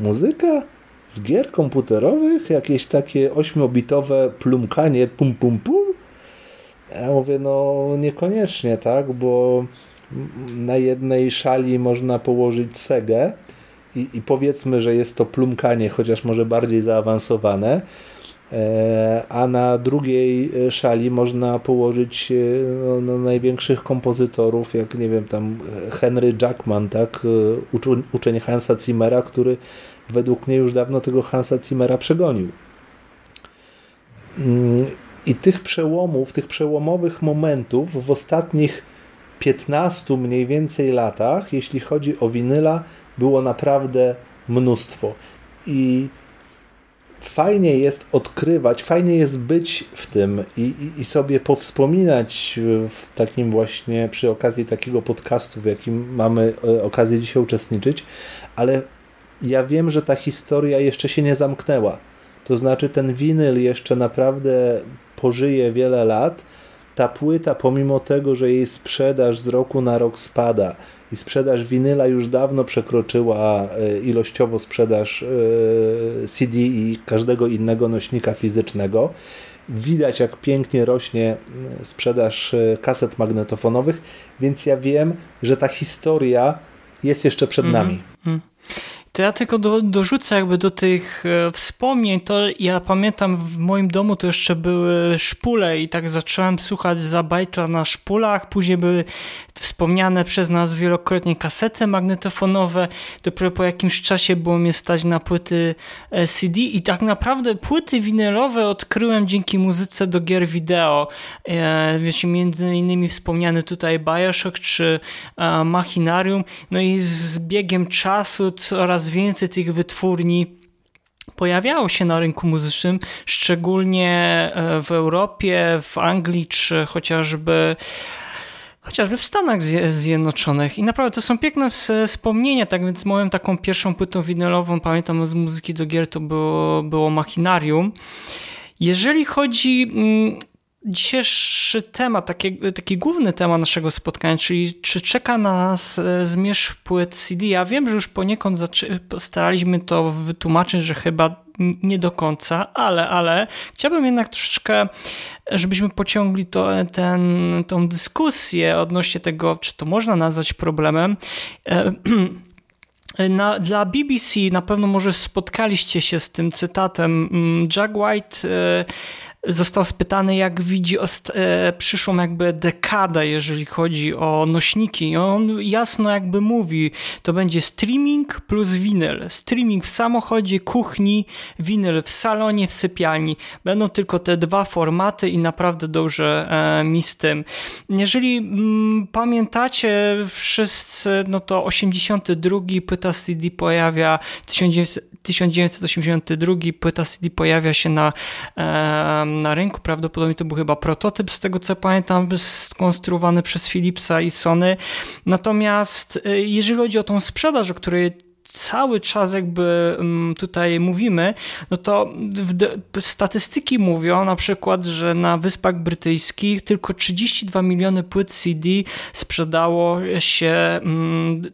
Muzyka? Z gier komputerowych? Jakieś takie ośmiobitowe plumkanie pum pum pum? Ja mówię, no niekoniecznie, tak, bo na jednej szali można położyć segę i, i powiedzmy, że jest to plumkanie, chociaż może bardziej zaawansowane, a na drugiej e, szali można położyć e, no, no, największych kompozytorów, jak nie wiem, tam Henry Jackman, tak, uczeń Hansa Zimmera, który według mnie już dawno tego Hansa Zimmera przegonił. Mm, I tych przełomów, tych przełomowych momentów w ostatnich 15 mniej więcej latach, jeśli chodzi o winyla, było naprawdę mnóstwo. I fajnie jest odkrywać, fajnie jest być w tym i, i, i, sobie powspominać w takim właśnie, przy okazji takiego podcastu, w jakim mamy e, okazję dzisiaj uczestniczyć, ale ja wiem, że ta historia jeszcze się nie zamknęła. To znaczy ten winyl jeszcze naprawdę pożyje wiele lat, ta płyta, pomimo tego, że jej sprzedaż z roku na rok spada i sprzedaż winyla już dawno przekroczyła e, ilościowo sprzedaż e, CD i każdego innego nośnika fizycznego, widać jak pięknie rośnie e, sprzedaż kaset magnetofonowych, więc ja wiem, że ta historia jest jeszcze przed mm -hmm. nami. To ja tylko do, dorzucę jakby do tych e, wspomnień, to ja pamiętam w moim domu to jeszcze były szpule i tak zacząłem słuchać za bajtla na szpulach, później były wspomniane przez nas wielokrotnie kasety magnetofonowe, dopiero po jakimś czasie było mnie stać na płyty e, CD i tak naprawdę płyty winylowe odkryłem dzięki muzyce do gier wideo. E, wiecie, między innymi wspomniany tutaj Bioshock czy Machinarium, no i z biegiem czasu coraz więcej tych wytwórni pojawiało się na rynku muzycznym, szczególnie e, w Europie, w Anglii czy chociażby chociażby w Stanach Zjednoczonych. I naprawdę to są piękne wspomnienia, tak więc moją taką pierwszą płytą winylową, pamiętam z muzyki do gier, to było, było Machinarium. Jeżeli chodzi mm, dzisiejszy temat, taki, taki główny temat naszego spotkania, czyli czy czeka na nas e, zmierzch płyt CD. Ja wiem, że już poniekąd staraliśmy to wytłumaczyć, że chyba nie do końca, ale, ale chciałbym jednak troszeczkę, żebyśmy pociągli to, ten, tą dyskusję odnośnie tego, czy to można nazwać problemem. E, na, dla BBC na pewno może spotkaliście się z tym cytatem. Mm, Jack White e, został spytany, jak widzi e, przyszłą jakby dekadę, jeżeli chodzi o nośniki. I on jasno jakby mówi, to będzie streaming plus winyl. Streaming w samochodzie, kuchni, winyl w salonie, w sypialni. Będą tylko te dwa formaty i naprawdę dobrze e, mi z tym. Jeżeli mm, pamiętacie wszyscy, no to 82 płyta CD pojawia 1982 płyta CD pojawia się na e, na rynku. Prawdopodobnie to był chyba prototyp, z tego co pamiętam, skonstruowany przez Philipsa i Sony. Natomiast y, jeżeli chodzi o tą sprzedaż, o której cały czas jakby mm, tutaj mówimy, no to statystyki mówią na przykład, że na Wyspach Brytyjskich tylko 32 miliony płyt CD sprzedało się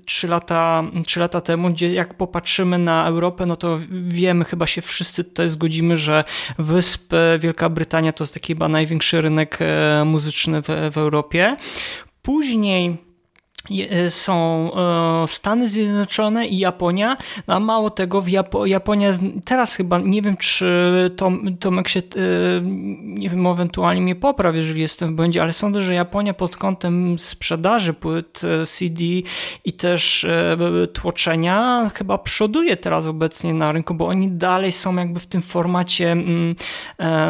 3 mm, lata, 3 lata temu, gdzie jak popatrzymy na Europę, no to wiemy, chyba się wszyscy tutaj zgodzimy, że Wysp Wielka Brytania to jest taki chyba największy rynek e, muzyczny w, w Europie. Później E, są e, Stany Zjednoczone i Japonia, no a mało tego, w Japo Japonia teraz chyba, nie wiem czy Tom, Tomek się, e, nie wiem, ewentualnie mnie popraw, jeżeli jestem w błędzie, ale sądzę, że Japonia pod kątem sprzedaży płyt CD i też tłoczenia chyba przoduje teraz obecnie na rynku, bo oni dalej są jakby w tym formacie mm,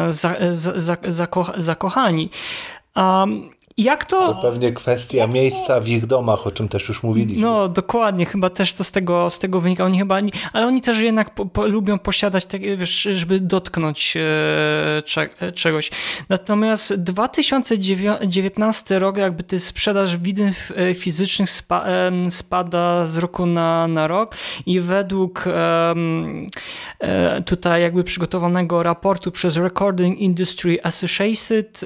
za, za, za, zakochani. Um, jak to... To pewnie kwestia miejsca w ich domach, o czym też już mówiliśmy. No, dokładnie, chyba też to z tego, z tego wynika. Oni chyba, ale oni też jednak po, po, lubią posiadać, takie, wiesz, żeby dotknąć e, cze, e, czegoś. Natomiast 2019 rok, jakby ty sprzedaż widów e, fizycznych spa, e, spada z roku na, na rok i według e, tutaj jakby przygotowanego raportu przez Recording Industry Associated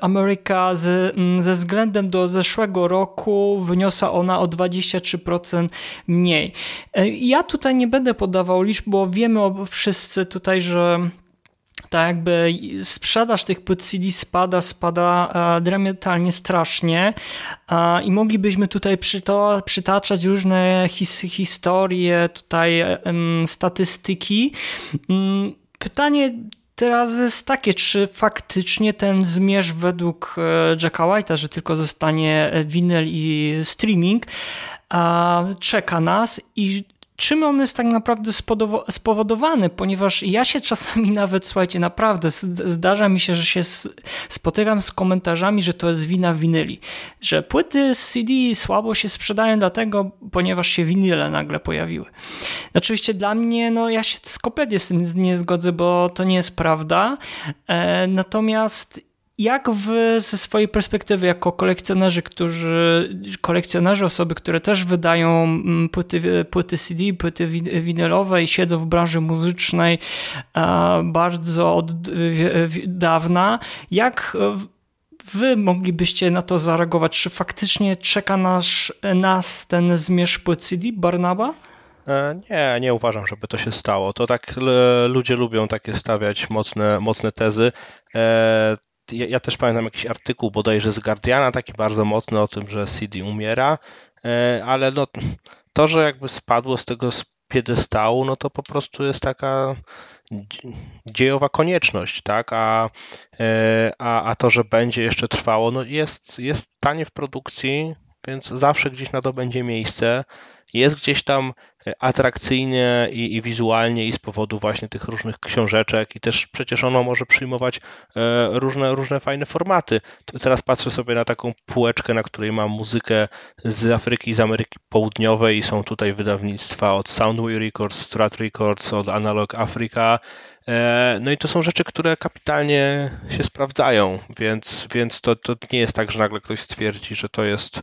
America z ze względem do zeszłego roku wyniosła ona o 23% mniej. E, ja tutaj nie będę podawał liczb, bo wiemy wszyscy tutaj, że tak jakby sprzedaż tych płyt CD spada, spada e, dramatycznie strasznie i moglibyśmy tutaj przytaczać różne his, historie, tutaj statystyki. Mm, pytanie, Teraz jest takie, czy faktycznie ten zmierz według e, Jacka White'a, że tylko zostanie winyl i streaming, czeka nas i czym on jest tak naprawdę spowodowany, ponieważ ja się czasami nawet, słuchajcie, naprawdę zdarza mi się, że się spotykam z komentarzami, że to jest wina winyli, że płyty z CD słabo się sprzedają dlatego, ponieważ się winyle nagle pojawiły. Oczywiście dla mnie, no ja się kompletnie z tym nie zgodzę, bo to nie jest prawda, e, natomiast jak wy ze swojej perspektywy, jako kolekcjonerzy, którzy, kolekcjonerzy, osoby, które też wydają mm, płyty, płyty CD, płyty winylowe i siedzą w branży muzycznej bardzo od dawna, jak wy moglibyście na to zareagować? Czy faktycznie czeka nas, nas ten zmierzch płyt CD Barnaba? E, nie, nie uważam, żeby to się stało. To tak ludzie lubią takie stawiać mocne, mocne tezy. Ja, ja, też pamiętam jakiś artykuł bodajże z Guardiana, taki bardzo mocny o tym, że CD umiera, e, ale no, to, że jakby spadło z tego piedestału, no to po prostu jest taka dziejowa konieczność, tak? A, e, a, a to, że będzie jeszcze trwało, no jest, jest tanie w produkcji, więc zawsze gdzieś na to będzie miejsce jest gdzieś tam e, atrakcyjnie i, i, wizualnie i z powodu właśnie tych różnych książeczek i też przecież ono może przyjmować e, różne, różne fajne formaty. Teraz patrzę sobie na taką półeczkę, na której mam muzykę z Afryki, z Ameryki Południowej i są tutaj wydawnictwa od Soundwave Records, Strat Records, od Analog Africa, e, no i to są rzeczy, które kapitalnie się sprawdzają, więc, więc to, to nie jest tak, że nagle ktoś stwierdzi, że to jest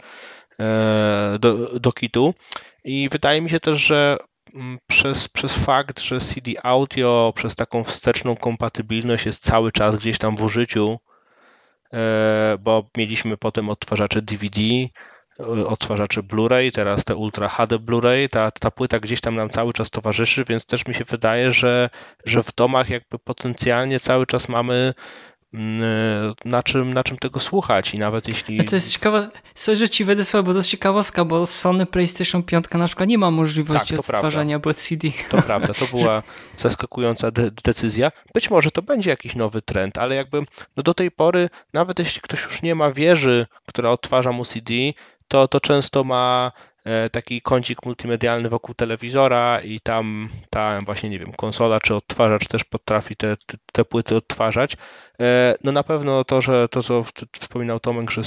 do, do kitu. I wydaje mi się też, że mm, przez, przez fakt, że CD audio, przez taką wsteczną kompatybilność jest cały czas gdzieś tam w użyciu, e, bo mieliśmy potem odtwarzacze DVD, e, odtwarzacze Blu-ray, teraz te Ultra HD Blu-ray, ta, ta płyta gdzieś tam nam cały czas towarzyszy, więc też mi się wydaje, że, że w domach jakby potencjalnie cały czas mamy na czym, na czym tego słuchać i nawet jeśli... To jest ciekawe, sorry, że ci wejdę słowo, bo to jest ciekawostka, bo Sony PlayStation 5 na przykład nie ma możliwości tak, odtwarzania płyt CD. To prawda, to była zaskakująca de decyzja. Być może to będzie jakiś nowy trend, ale jakby no do tej pory, nawet jeśli ktoś już nie ma wieży, która odtwarza mu CD, to, to często ma E, taki kącik multimedialny wokół telewizora i tam ta właśnie, nie wiem, konsola czy odtwarzacz też potrafi te, te, te płyty odtwarzać. E, no na pewno to, że to, co wspominał Tomek, że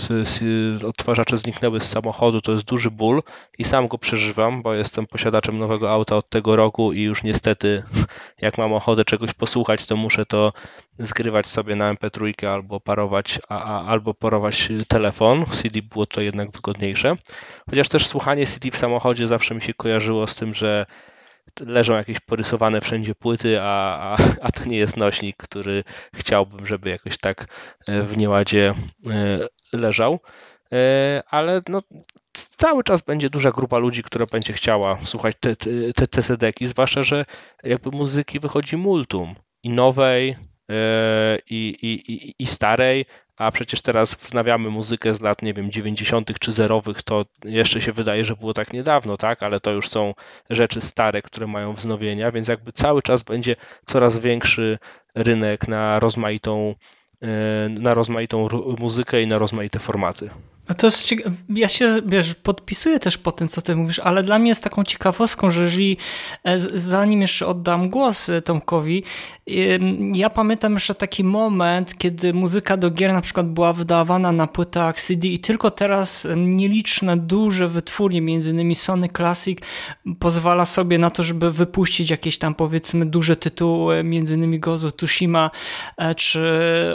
odtwarzacze zniknęły z samochodu, to jest duży ból i sam go przeżywam, bo jestem posiadaczem nowego auta od tego roku i już niestety jak mam ochotę czegoś posłuchać, to muszę to zgrywać sobie na MP3 albo parować, a, a, albo parować telefon. CD było to jednak wygodniejsze. Chociaż też słuchanie CD w samochodzie zawsze mi się kojarzyło z tym, że leżą jakieś porysowane wszędzie płyty, a, a, a to nie jest nośnik, który chciałbym, żeby jakoś tak e, w nieładzie e, leżał. E, ale no, cały czas będzie duża grupa ludzi, która będzie chciała słuchać te, te, te CD-ki, zwłaszcza, że jakby muzyki wychodzi multum i nowej, i, i, i starej, a przecież teraz wznawiamy muzykę z lat, nie wiem, 90. czy zerowych, to jeszcze się wydaje, że było tak niedawno, tak, ale to już są rzeczy stare, które mają wznowienia, więc jakby cały czas będzie coraz większy rynek na rozmaitą E, na rozmaitą muzykę i na rozmaite formaty. To jest Ja się wiesz, podpisuję też po tym, co ty mówisz, ale dla mnie jest taką ciekawostką, że jeżeli e, zanim jeszcze oddam głos e, Tomkowi, ja pamiętam jeszcze taki moment, kiedy muzyka do gier na przykład była wydawana na płytach CD i tylko teraz nieliczne, duże wytwórnie, między innymi Sony Classic, pozwala sobie na to, żeby wypuścić jakieś tam powiedzmy duże tytuły, między innymi Gozo Tsushima, czy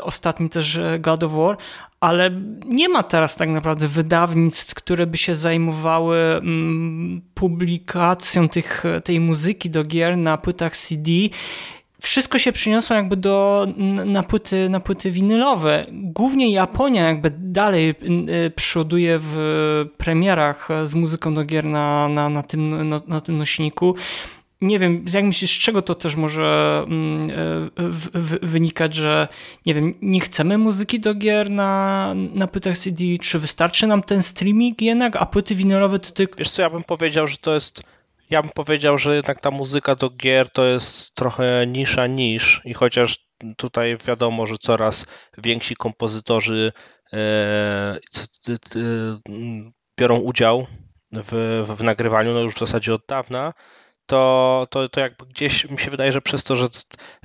ostatni też God of War, ale nie ma teraz tak naprawdę wydawnictw, które by się zajmowały mm, publikacją tych, tej muzyki do gier na płytach CD. Wszystko się przyniosło jakby do, na, płyty, na płyty winylowe. Głównie Japonia jakby dalej y, przoduje w premierach z muzyką do gier na, na, na, tym, na, na tym nośniku nie wiem, jak myślisz, z czego to też może mm, e, wynikać, że nie wiem, nie chcemy muzyki do gier na, na płytach CD, czy wystarczy nam ten streaming jednak, a płyty winylowe to tylko... Wiesz co, ja bym powiedział, że to jest ja bym powiedział, że jednak ta muzyka do gier to jest trochę nisza niż i chociaż tutaj wiadomo, że coraz więksi kompozytorzy e, biorą udział w, w nagrywaniu, no już w zasadzie od dawna, to, to, to jakby gdzieś mi się wydaje, że przez to, że,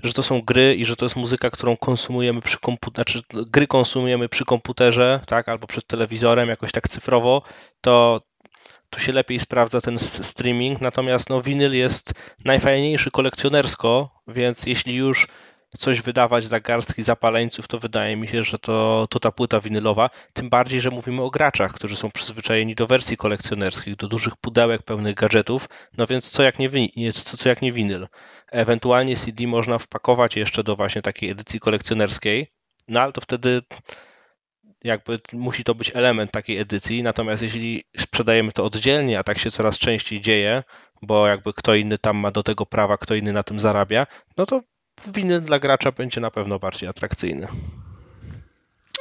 że to są gry i że to jest muzyka, którą konsumujemy przy komputerze, znaczy gry konsumujemy przy komputerze, tak, albo przed telewizorem jakoś tak cyfrowo, to tu się lepiej sprawdza ten streaming, natomiast no winyl jest najfajniejszy kolekcjonersko, więc jeśli już coś wydawać dla garstki zapaleńców, to wydaje mi się, że to, to ta płyta winylowa, tym bardziej, że mówimy o graczach, którzy są przyzwyczajeni do wersji kolekcjonerskich, do dużych pudełek pełnych gadżetów, no więc co jak nie, co, co jak nie winyl. Ewentualnie CD można wpakować jeszcze do właśnie takiej edycji kolekcjonerskiej, no ale to wtedy jakby musi to być element takiej edycji, natomiast jeśli sprzedajemy to oddzielnie, a tak się coraz częściej dzieje, bo jakby kto inny tam ma do tego prawa, kto inny na tym zarabia, no to winy dla gracza będzie na pewno bardziej atrakcyjny.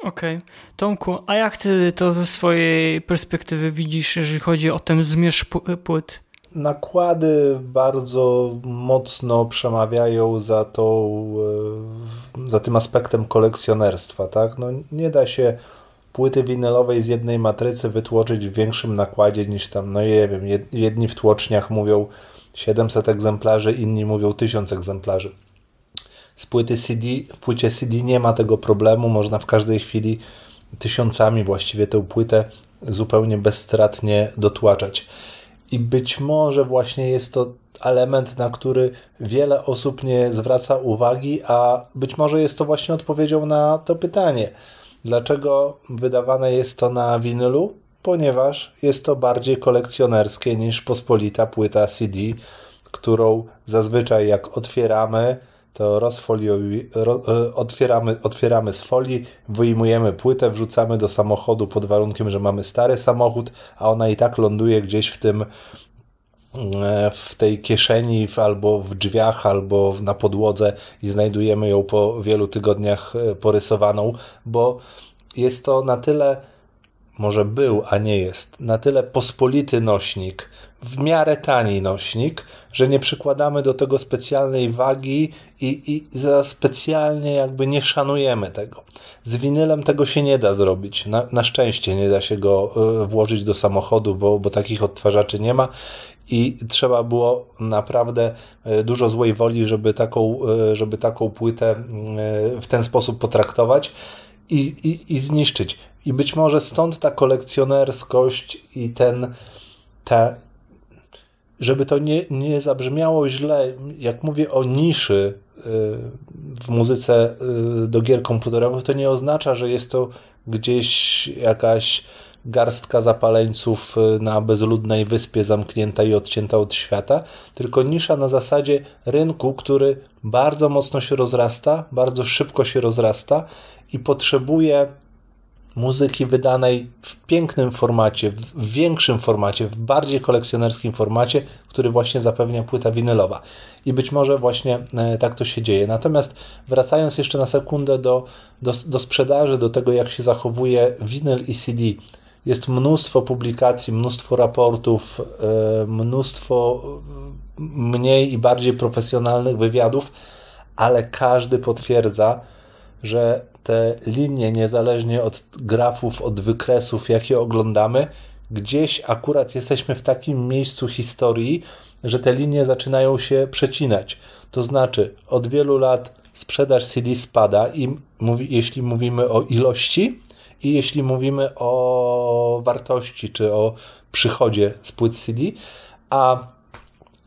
Okej. Okay. Tomku, a jak ty to ze swojej perspektywy widzisz, jeżeli chodzi o ten zmierzch płyt? Nakłady bardzo mocno przemawiają za, tą, e, za tym aspektem kolekcjonerstwa. Tak? No, nie da się płyty winylowej z jednej matrycy wytłoczyć w większym nakładzie niż tam, no nie wiem, jedni w tłoczniach mówią 700 egzemplarzy, inni mówią 1000 egzemplarzy. Z płyty CD, w płycie CD nie ma tego problemu, można w każdej chwili tysiącami właściwie tę płytę zupełnie bezstratnie dotłaczać. I być może właśnie jest to element, na który wiele osób nie zwraca uwagi, a być może jest to właśnie odpowiedzią na to pytanie. Dlaczego wydawane jest to na winylu? Ponieważ jest to bardziej kolekcjonerskie niż pospolita płyta CD, którą zazwyczaj jak otwieramy, to rozfoliuj, ro, e, otwieramy, otwieramy z folii, wyjmujemy płytę, wrzucamy do samochodu pod warunkiem, że mamy stary samochód, a ona i tak ląduje gdzieś w tym e, w tej kieszeni albo w drzwiach, albo na podłodze i znajdujemy ją po wielu tygodniach e, porysowaną, bo jest to na tyle może był, a nie jest, na tyle pospolity nośnik, w miarę tani nośnik, że nie przykładamy do tego specjalnej wagi i, i za specjalnie jakby nie szanujemy tego. Z winylem tego się nie da zrobić. Na, na szczęście nie da się go y, włożyć do samochodu, bo, bo takich odtwarzaczy nie ma i trzeba było naprawdę y, dużo złej woli, żeby taką, y, żeby taką płytę w ten sposób potraktować i, i, i zniszczyć. I być może stąd ta kolekcjonerskość i ten, ta, żeby to nie, nie zabrzmiało źle, jak mówię o niszy y, w muzyce y, do gier komputerowych, to nie oznacza, że jest to gdzieś jakaś garstka zapaleńców y, na bezludnej wyspie zamknięta i odcięta od świata, tylko nisza na zasadzie rynku, który bardzo mocno się rozrasta, bardzo szybko się rozrasta i potrzebuje muzyki wydanej w pięknym formacie, w większym formacie, w bardziej kolekcjonerskim formacie, który właśnie zapewnia płyta winylowa. I być może właśnie e, tak to się dzieje. Natomiast wracając jeszcze na sekundę do, do, do sprzedaży, do tego jak się zachowuje winyl i CD, jest mnóstwo publikacji, mnóstwo raportów, e, mnóstwo mniej i bardziej profesjonalnych wywiadów, ale każdy potwierdza, że te linie, niezależnie od grafów, od wykresów, jakie oglądamy, gdzieś akurat jesteśmy w takim miejscu historii, że te linie zaczynają się przecinać. To znaczy, od wielu lat sprzedaż CD spada i mówi, jeśli mówimy o ilości i jeśli mówimy o wartości czy o przychodzie z płyt CD, a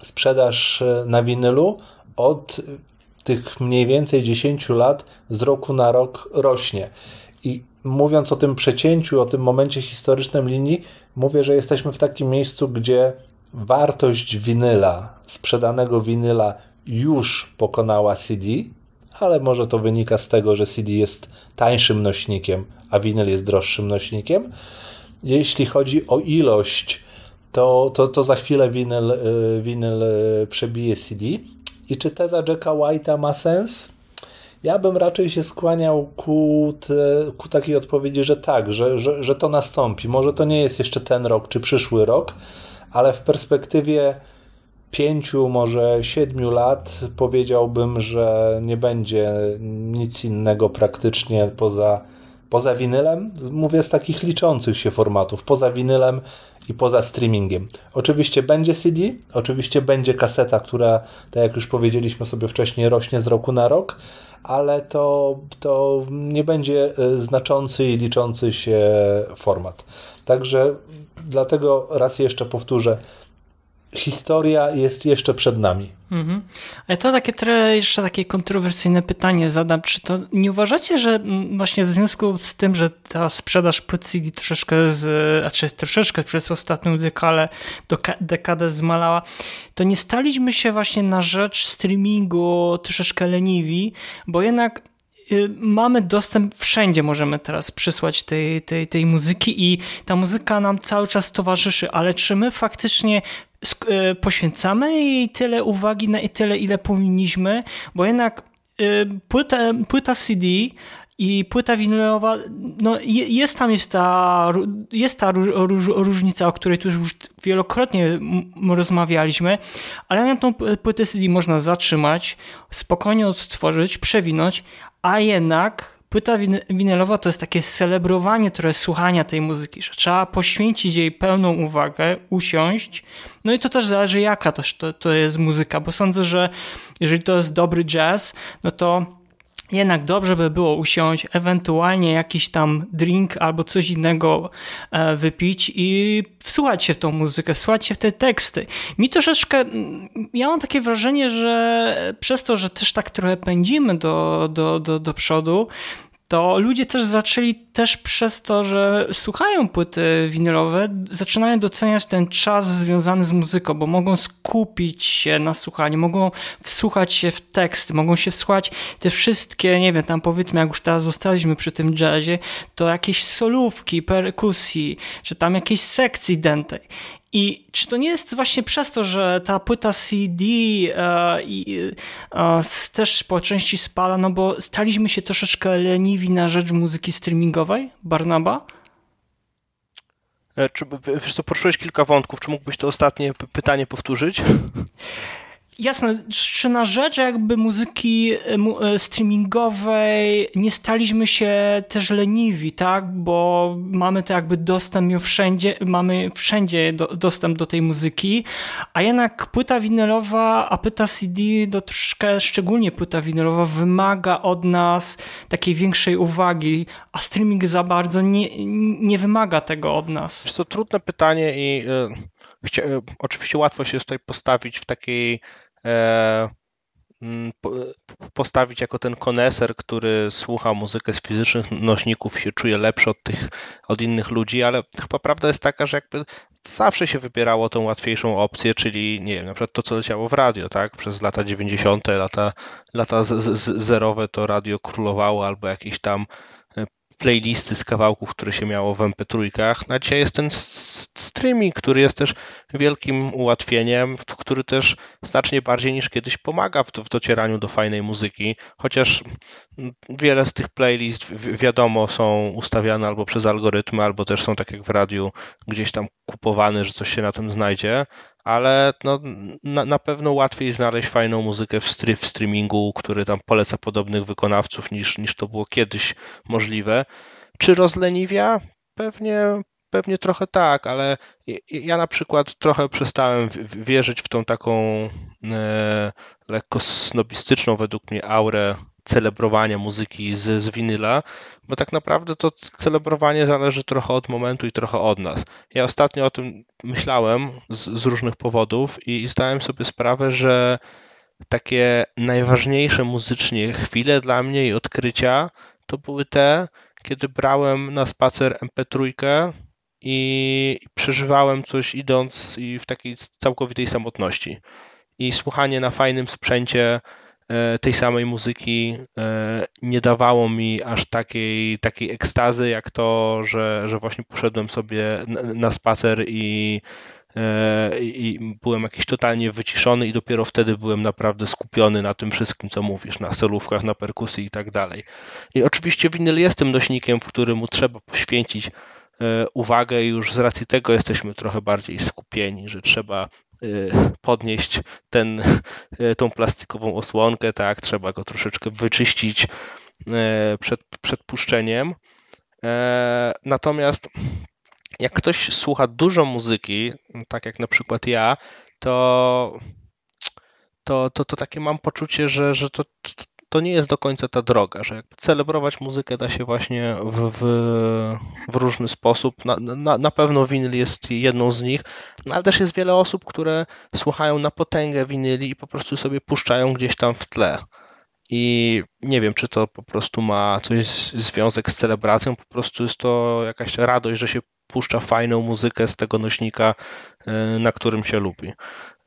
sprzedaż na winylu od tych mniej więcej 10 lat z roku na rok rośnie. I mówiąc o tym przecięciu, o tym momencie historycznym linii, mówię, że jesteśmy w takim miejscu, gdzie wartość winyla, sprzedanego winyla już pokonała CD, ale może to wynika z tego, że CD jest tańszym nośnikiem, a winyl jest droższym nośnikiem. Jeśli chodzi o ilość, to, to, to za chwilę winyl, y, winyl y, przebije CD. I czy teza Jacka White'a ma sens? Ja bym raczej się skłaniał ku, te, ku takiej odpowiedzi, że tak, że, że, że to nastąpi. Może to nie jest jeszcze ten rok czy przyszły rok, ale w perspektywie pięciu, może siedmiu lat powiedziałbym, że nie będzie nic innego praktycznie poza, poza winylem. Mówię z takich liczących się formatów. Poza winylem i poza streamingiem. Oczywiście będzie CD, oczywiście będzie kaseta, która, tak jak już powiedzieliśmy sobie wcześniej, rośnie z roku na rok, ale to, to nie będzie e, znaczący i liczący się format. Także dlatego raz jeszcze powtórzę, historia jest jeszcze przed nami. Mhm. Ale to takie trochę jeszcze takie kontrowersyjne pytanie zadam. Czy to nie uważacie, że właśnie w związku z tym, że ta sprzedaż płyt CD troszeczkę, z, znaczy troszeczkę przez ostatnią dekale, dekadę zmalała, to nie staliśmy się właśnie na rzecz streamingu troszeczkę leniwi, bo jednak mamy dostęp wszędzie, możemy teraz przysłać tej, tej, tej muzyki i ta muzyka nam cały czas towarzyszy, ale czy my faktycznie E, poświęcamy jej tyle uwagi, na tyle, ile powinniśmy, bo jednak e, płyta, płyta CD i płyta winylowa, no jest tam jest ta, jest ta różnica, o której tu już wielokrotnie rozmawialiśmy, ale na tą płytę CD można zatrzymać, spokojnie odtworzyć, przewinąć, a jednak płyta winylowa to jest takie celebrowanie trochę słuchania tej muzyki, że trzeba poświęcić jej pełną uwagę, usiąść. No i to też zależy jaka to, to, to jest muzyka, bo sądzę, że jeżeli to jest dobry jazz, no to jednak dobrze by było usiąść, ewentualnie jakiś tam drink albo coś innego e, wypić i wsłuchać się w tą muzykę, wsłuchać się w te teksty. Mi troszeczkę, ja mam takie wrażenie, że przez to, że też tak trochę pędzimy do, do, do, do przodu, to ludzie też zaczęli też przez to, że słuchają płyty winylowe, zaczynają doceniać ten czas związany z muzyką, bo mogą skupić się na słuchaniu, mogą wsłuchać się w teksty, mogą się wsłuchać te wszystkie, nie wiem, tam powiedzmy, jak już teraz zostaliśmy przy tym jazzie, to jakieś solówki, perkusji, czy tam jakieś sekcji dętej. I czy to nie jest właśnie przez to, że ta płyta CD e, e, też po części spada, no bo staliśmy się troszeczkę leniwi na rzecz muzyki streamingowej, Barnaba? E, czy, wiesz co, poruszyłeś kilka wątków. Czy mógłbyś to ostatnie pytanie powtórzyć? jasne, czy na rzecz jakby muzyki e, streamingowej nie staliśmy się też leniwi, tak? Bo mamy to jakby dostęp wszędzie, mamy wszędzie do, dostęp do tej muzyki, a jednak płyta winylowa, a płyta CD, do troszkę szczególnie płyta winylowa wymaga od nas takiej większej uwagi, a streaming za bardzo nie, nie wymaga tego od nas. To trudne pytanie i y, y, oczywiście łatwo się tutaj postawić w takiej e, postawić jako ten koneser, który słucha muzykę z fizycznych nośników, się czuje lepszy od tych, od innych ludzi, ale chyba prawda jest taka, że jakby zawsze się wybierało tą łatwiejszą opcję, czyli nie wiem, na przykład to, co leciało w radio, tak? Przez lata 90., lata, lata z, z, zerowe to radio królowało albo jakieś tam playlisty z kawałków, które się miało w MP3. Na dzisiaj jest ten streaming, który jest też wielkim ułatwieniem, który też znacznie bardziej niż kiedyś pomaga w, w docieraniu do fajnej muzyki, chociaż wiele z tych playlist wiadomo są ustawiane albo przez algorytmy, albo też są tak jak w radiu gdzieś tam kupowane, że coś się na tym znajdzie, ale no, na, na pewno łatwiej znaleźć fajną muzykę w, stry, w streamingu, który tam poleca podobnych wykonawców niż, niż to było kiedyś możliwe. Czy rozleniwia? Pewnie, pewnie trochę tak, ale ja na przykład trochę przestałem wierzyć w tą taką e, lekko snobistyczną według mnie aurę celebrowania muzyki z, z winyla, bo tak naprawdę to celebrowanie zależy trochę od momentu i trochę od nas. Ja ostatnio o tym myślałem z, z różnych powodów i, i zdałem sobie sprawę, że takie najważniejsze muzycznie chwile dla mnie i odkrycia to były te, kiedy brałem na spacer MP3 i przeżywałem coś idąc i w takiej całkowitej samotności. I słuchanie na fajnym sprzęcie E, tej samej muzyki e, nie dawało mi aż takiej, takiej ekstazy, jak to, że, że właśnie poszedłem sobie na spacer i, e, i byłem jakiś totalnie wyciszony i dopiero wtedy byłem naprawdę skupiony na tym wszystkim, co mówisz, na solówkach, na perkusji i tak dalej. I oczywiście winyl jest tym nośnikiem, w którym trzeba poświęcić uwagę i już z racji tego jesteśmy trochę bardziej skupieni, że trzeba Y, podnieść ten, y, tą plastikową osłonkę, tak, trzeba go troszeczkę wyczyścić przed, przed puszczeniem. E, natomiast jak ktoś słucha dużo muzyki, tak jak na przykład ja, to, to, to, to takie mam poczucie, że, że to, to nie jest do końca ta droga, że jakby celebrować muzykę da się właśnie w, w, w różny sposób. Na, na, na, pewno winyl jest jedną z nich, no ale też jest wiele osób, które słuchają na potęgę winyli i po prostu sobie puszczają gdzieś tam w tle. I nie wiem, czy to po prostu ma coś związek z celebracją, po prostu jest to jakaś radość, że się puszcza fajną muzykę z tego nośnika, e, na którym się lubi.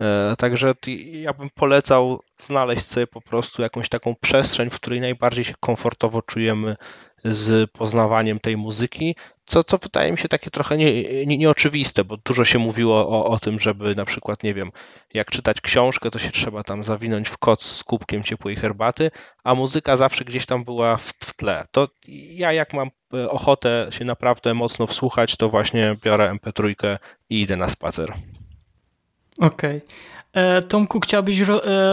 E, także ja bym polecał znaleźć sobie po prostu jakąś taką przestrzeń, w której najbardziej się komfortowo czujemy z poznawaniem tej muzyki, co, co wydaje mi się takie trochę nie, nie, nieoczywiste, bo dużo się mówiło o, o tym, żeby na przykład, nie wiem, jak czytać książkę, to się trzeba tam zawinąć w koc z kubkiem ciepłej herbaty, a muzyka zawsze gdzieś tam była w, w tle. To ja jak mam e, ochotę się naprawdę mocno wsłuchać, to właśnie biorę MP3 i idę na spacer. Okej. Okay. E, Tomku, chciałbyś e,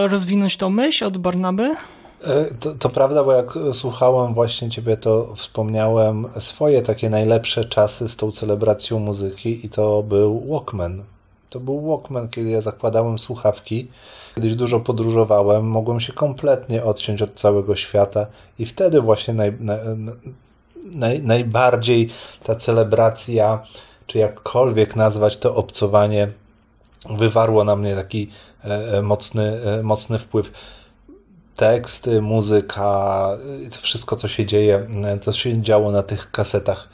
rozwinąć tą myśl od Barnaby? E, to, to, prawda, bo jak słuchałem właśnie ciebie, to wspomniałem swoje takie najlepsze czasy z tą celebracją muzyki i to był Walkman. To był Walkman, kiedy ja zakładałem słuchawki. Kiedyś dużo podróżowałem, mogłem się kompletnie odciąć od całego świata i wtedy właśnie naj, naj, naj, najbardziej ta celebracja, czy jakkolwiek nazwać to obcowanie, wywarło na mnie taki e, e, mocny, mocny wpływ teksty, muzyka, to wszystko, co się dzieje, co się działo na tych kasetach.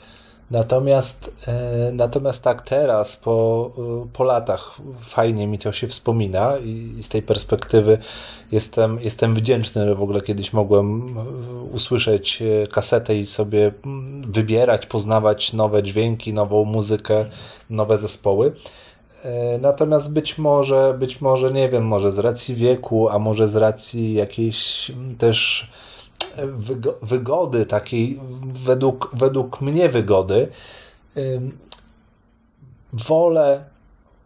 Natomiast, e, natomiast tak teraz, po, po latach, fajnie mi to się wspomina i z tej perspektywy jestem, jestem wdzięczny, że w ogóle kiedyś mogłem usłyszeć kasetę i sobie wybierać, poznawać nowe dźwięki, nową muzykę, nowe zespoły. E, natomiast być może, być może, nie wiem, może z racji wieku, a może z racji jakiejś też wygody, takiej według, według mnie wygody, wolę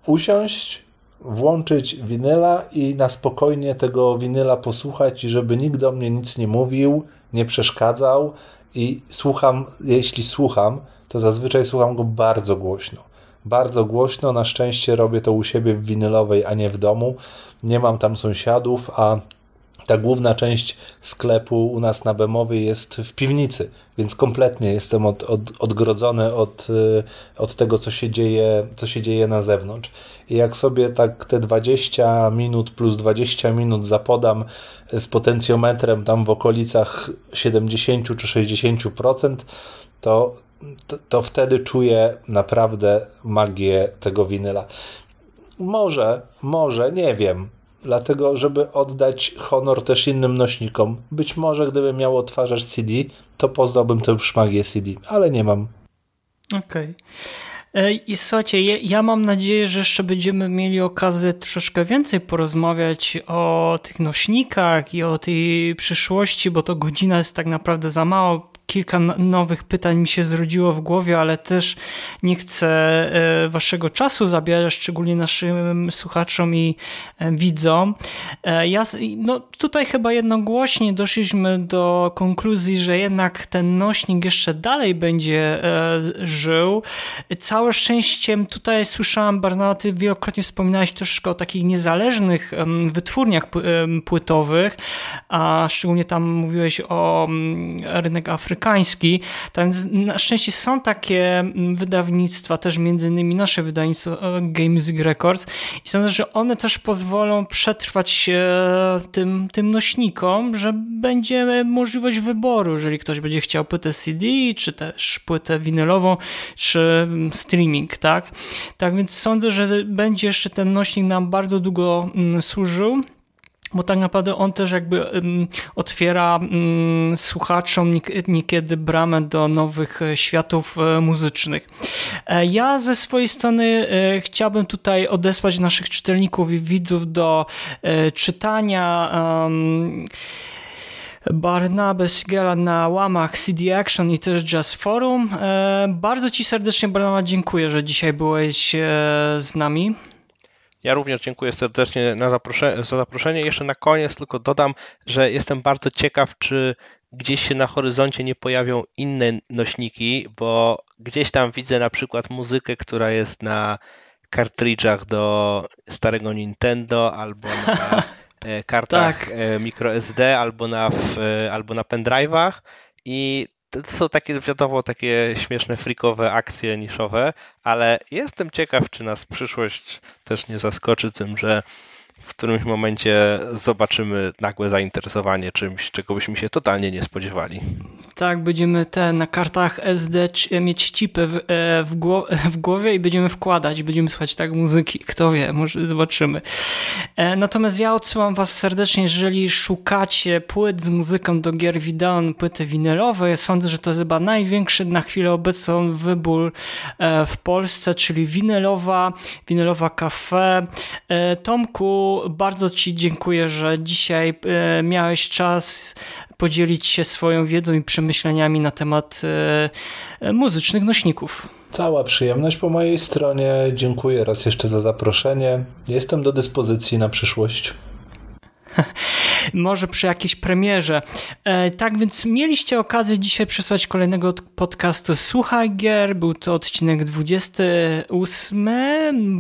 usiąść, włączyć winyla i na spokojnie tego winyla posłuchać i żeby nikt do mnie nic nie mówił, nie przeszkadzał i słucham, jeśli słucham, to zazwyczaj słucham go bardzo głośno. Bardzo głośno, na szczęście robię to u siebie w winylowej, a nie w domu. Nie mam tam sąsiadów, a ta główna część sklepu u nas na Bemowie jest w piwnicy, więc kompletnie jestem od, od, odgrodzony od, y, od tego, co się, dzieje, co się dzieje na zewnątrz. I jak sobie tak te 20 minut plus 20 minut zapodam z potencjometrem tam w okolicach 70 czy 60%, to, to, to wtedy czuję naprawdę magię tego winyla. Może, może, nie wiem, dlatego żeby oddać honor też innym nośnikom. Być może gdybym miał odtwarzacz CD, to poznałbym tę szmagię CD, ale nie mam. Okej. Okay. I słuchajcie, ja mam nadzieję, że jeszcze będziemy mieli okazję troszeczkę więcej porozmawiać o tych nośnikach i o tej przyszłości, bo to godzina jest tak naprawdę za mało kilka nowych pytań mi się zrodziło w głowie, ale też nie chcę e, waszego czasu zabierać, szczególnie naszym słuchaczom i e, widzom. E, ja, no, tutaj chyba jednogłośnie doszliśmy do konkluzji, że jednak ten nośnik jeszcze dalej będzie żył. Całe szczęście tutaj słyszałem, Barnaba, ty wielokrotnie wspominałeś troszeczkę o takich niezależnych wytwórniach płytowych, a szczególnie tam mówiłeś o rynek Afryki amerykański. Tam na szczęście są takie mm, wydawnictwa, też między innymi nasze wydawnictwo e, Game Music Records i sądzę, że one też pozwolą przetrwać tym, tym nośnikom, że będzie możliwość wyboru, jeżeli ktoś będzie chciał płytę CD, czy też płytę winylową, czy mm, streaming, tak? Tak więc sądzę, że będzie jeszcze ten nośnik nam bardzo długo mm, służył bo tak naprawdę on też jakby um, otwiera um, słuchaczom niekiedy bramę do nowych e, światów e, muzycznych. E, ja ze swojej strony chciałbym tutaj odesłać naszych czytelników i widzów do czytania um, Barnabę Sigela na łamach CD Action i też Jazz Forum. Bardzo Ci serdecznie, Barnaba, dziękuję, że dzisiaj byłeś z nami. Ja również dziękuję serdecznie zaproszenie, za zaproszenie. Jeszcze na koniec tylko dodam, że jestem bardzo ciekaw, czy gdzieś się na horyzoncie nie pojawią inne nośniki, bo gdzieś tam widzę na przykład muzykę, która jest na kartridżach do starego Nintendo albo na e, kartach tak. E, microSD albo na, e, albo na pendrive'ach i to są takie, wiadomo, takie śmieszne, frikowe akcje niszowe, ale jestem ciekaw, czy nas przyszłość też nie zaskoczy tym, że w którymś momencie zobaczymy nagłe zainteresowanie czymś, czego byśmy się totalnie nie spodziewali. Tak, będziemy te na kartach SD mieć chipy w, e, w, w, głowie i będziemy wkładać, będziemy słuchać tak muzyki. Kto wie, może zobaczymy. E, natomiast ja odsyłam Was serdecznie, jeżeli szukacie płyt z muzyką do gier wideo, płyty winylowe, sądzę, że to jest chyba największy na chwilę obecną wybór e, w Polsce, czyli winylowa, winylowa kafe. Tomku, bardzo Ci dziękuję, że dzisiaj e, miałeś czas podzielić się swoją wiedzą i przemyśleniami na temat e, muzycznych nośników. Cała przyjemność po mojej stronie. Dziękuję raz jeszcze za zaproszenie. Jestem do dyspozycji na przyszłość. może przy jakiejś premierze. E, tak więc mieliście okazję dzisiaj przesłać kolejnego podcastu Słuchaj Gier. Był to odcinek 28.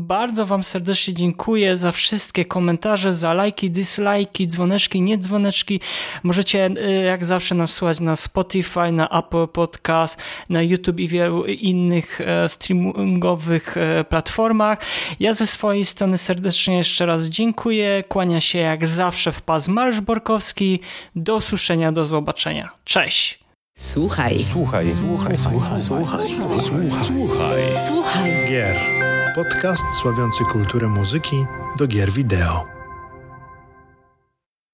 Bardzo Wam serdecznie dziękuję za wszystkie komentarze, za lajki, dislajki, dzwoneczki, nie dzwoneczki. Możecie e, jak zawsze nas słuchać na Spotify, na Apple Podcast, na YouTube i wielu innych e, streamingowych platformach. Ja ze swojej strony serdecznie jeszcze raz dziękuję. Kłania się jak zawsze w pas Marsz Borkowski. Do usłyszenia, do zobaczenia. Cześć! Słuchaj. Słuchaj. Słuchaj. Słuchaj. Słuchaj. Słuchaj. Słuchaj. Słuchaj. Gier. Podcast sławiący kulturę muzyki do gier wideo.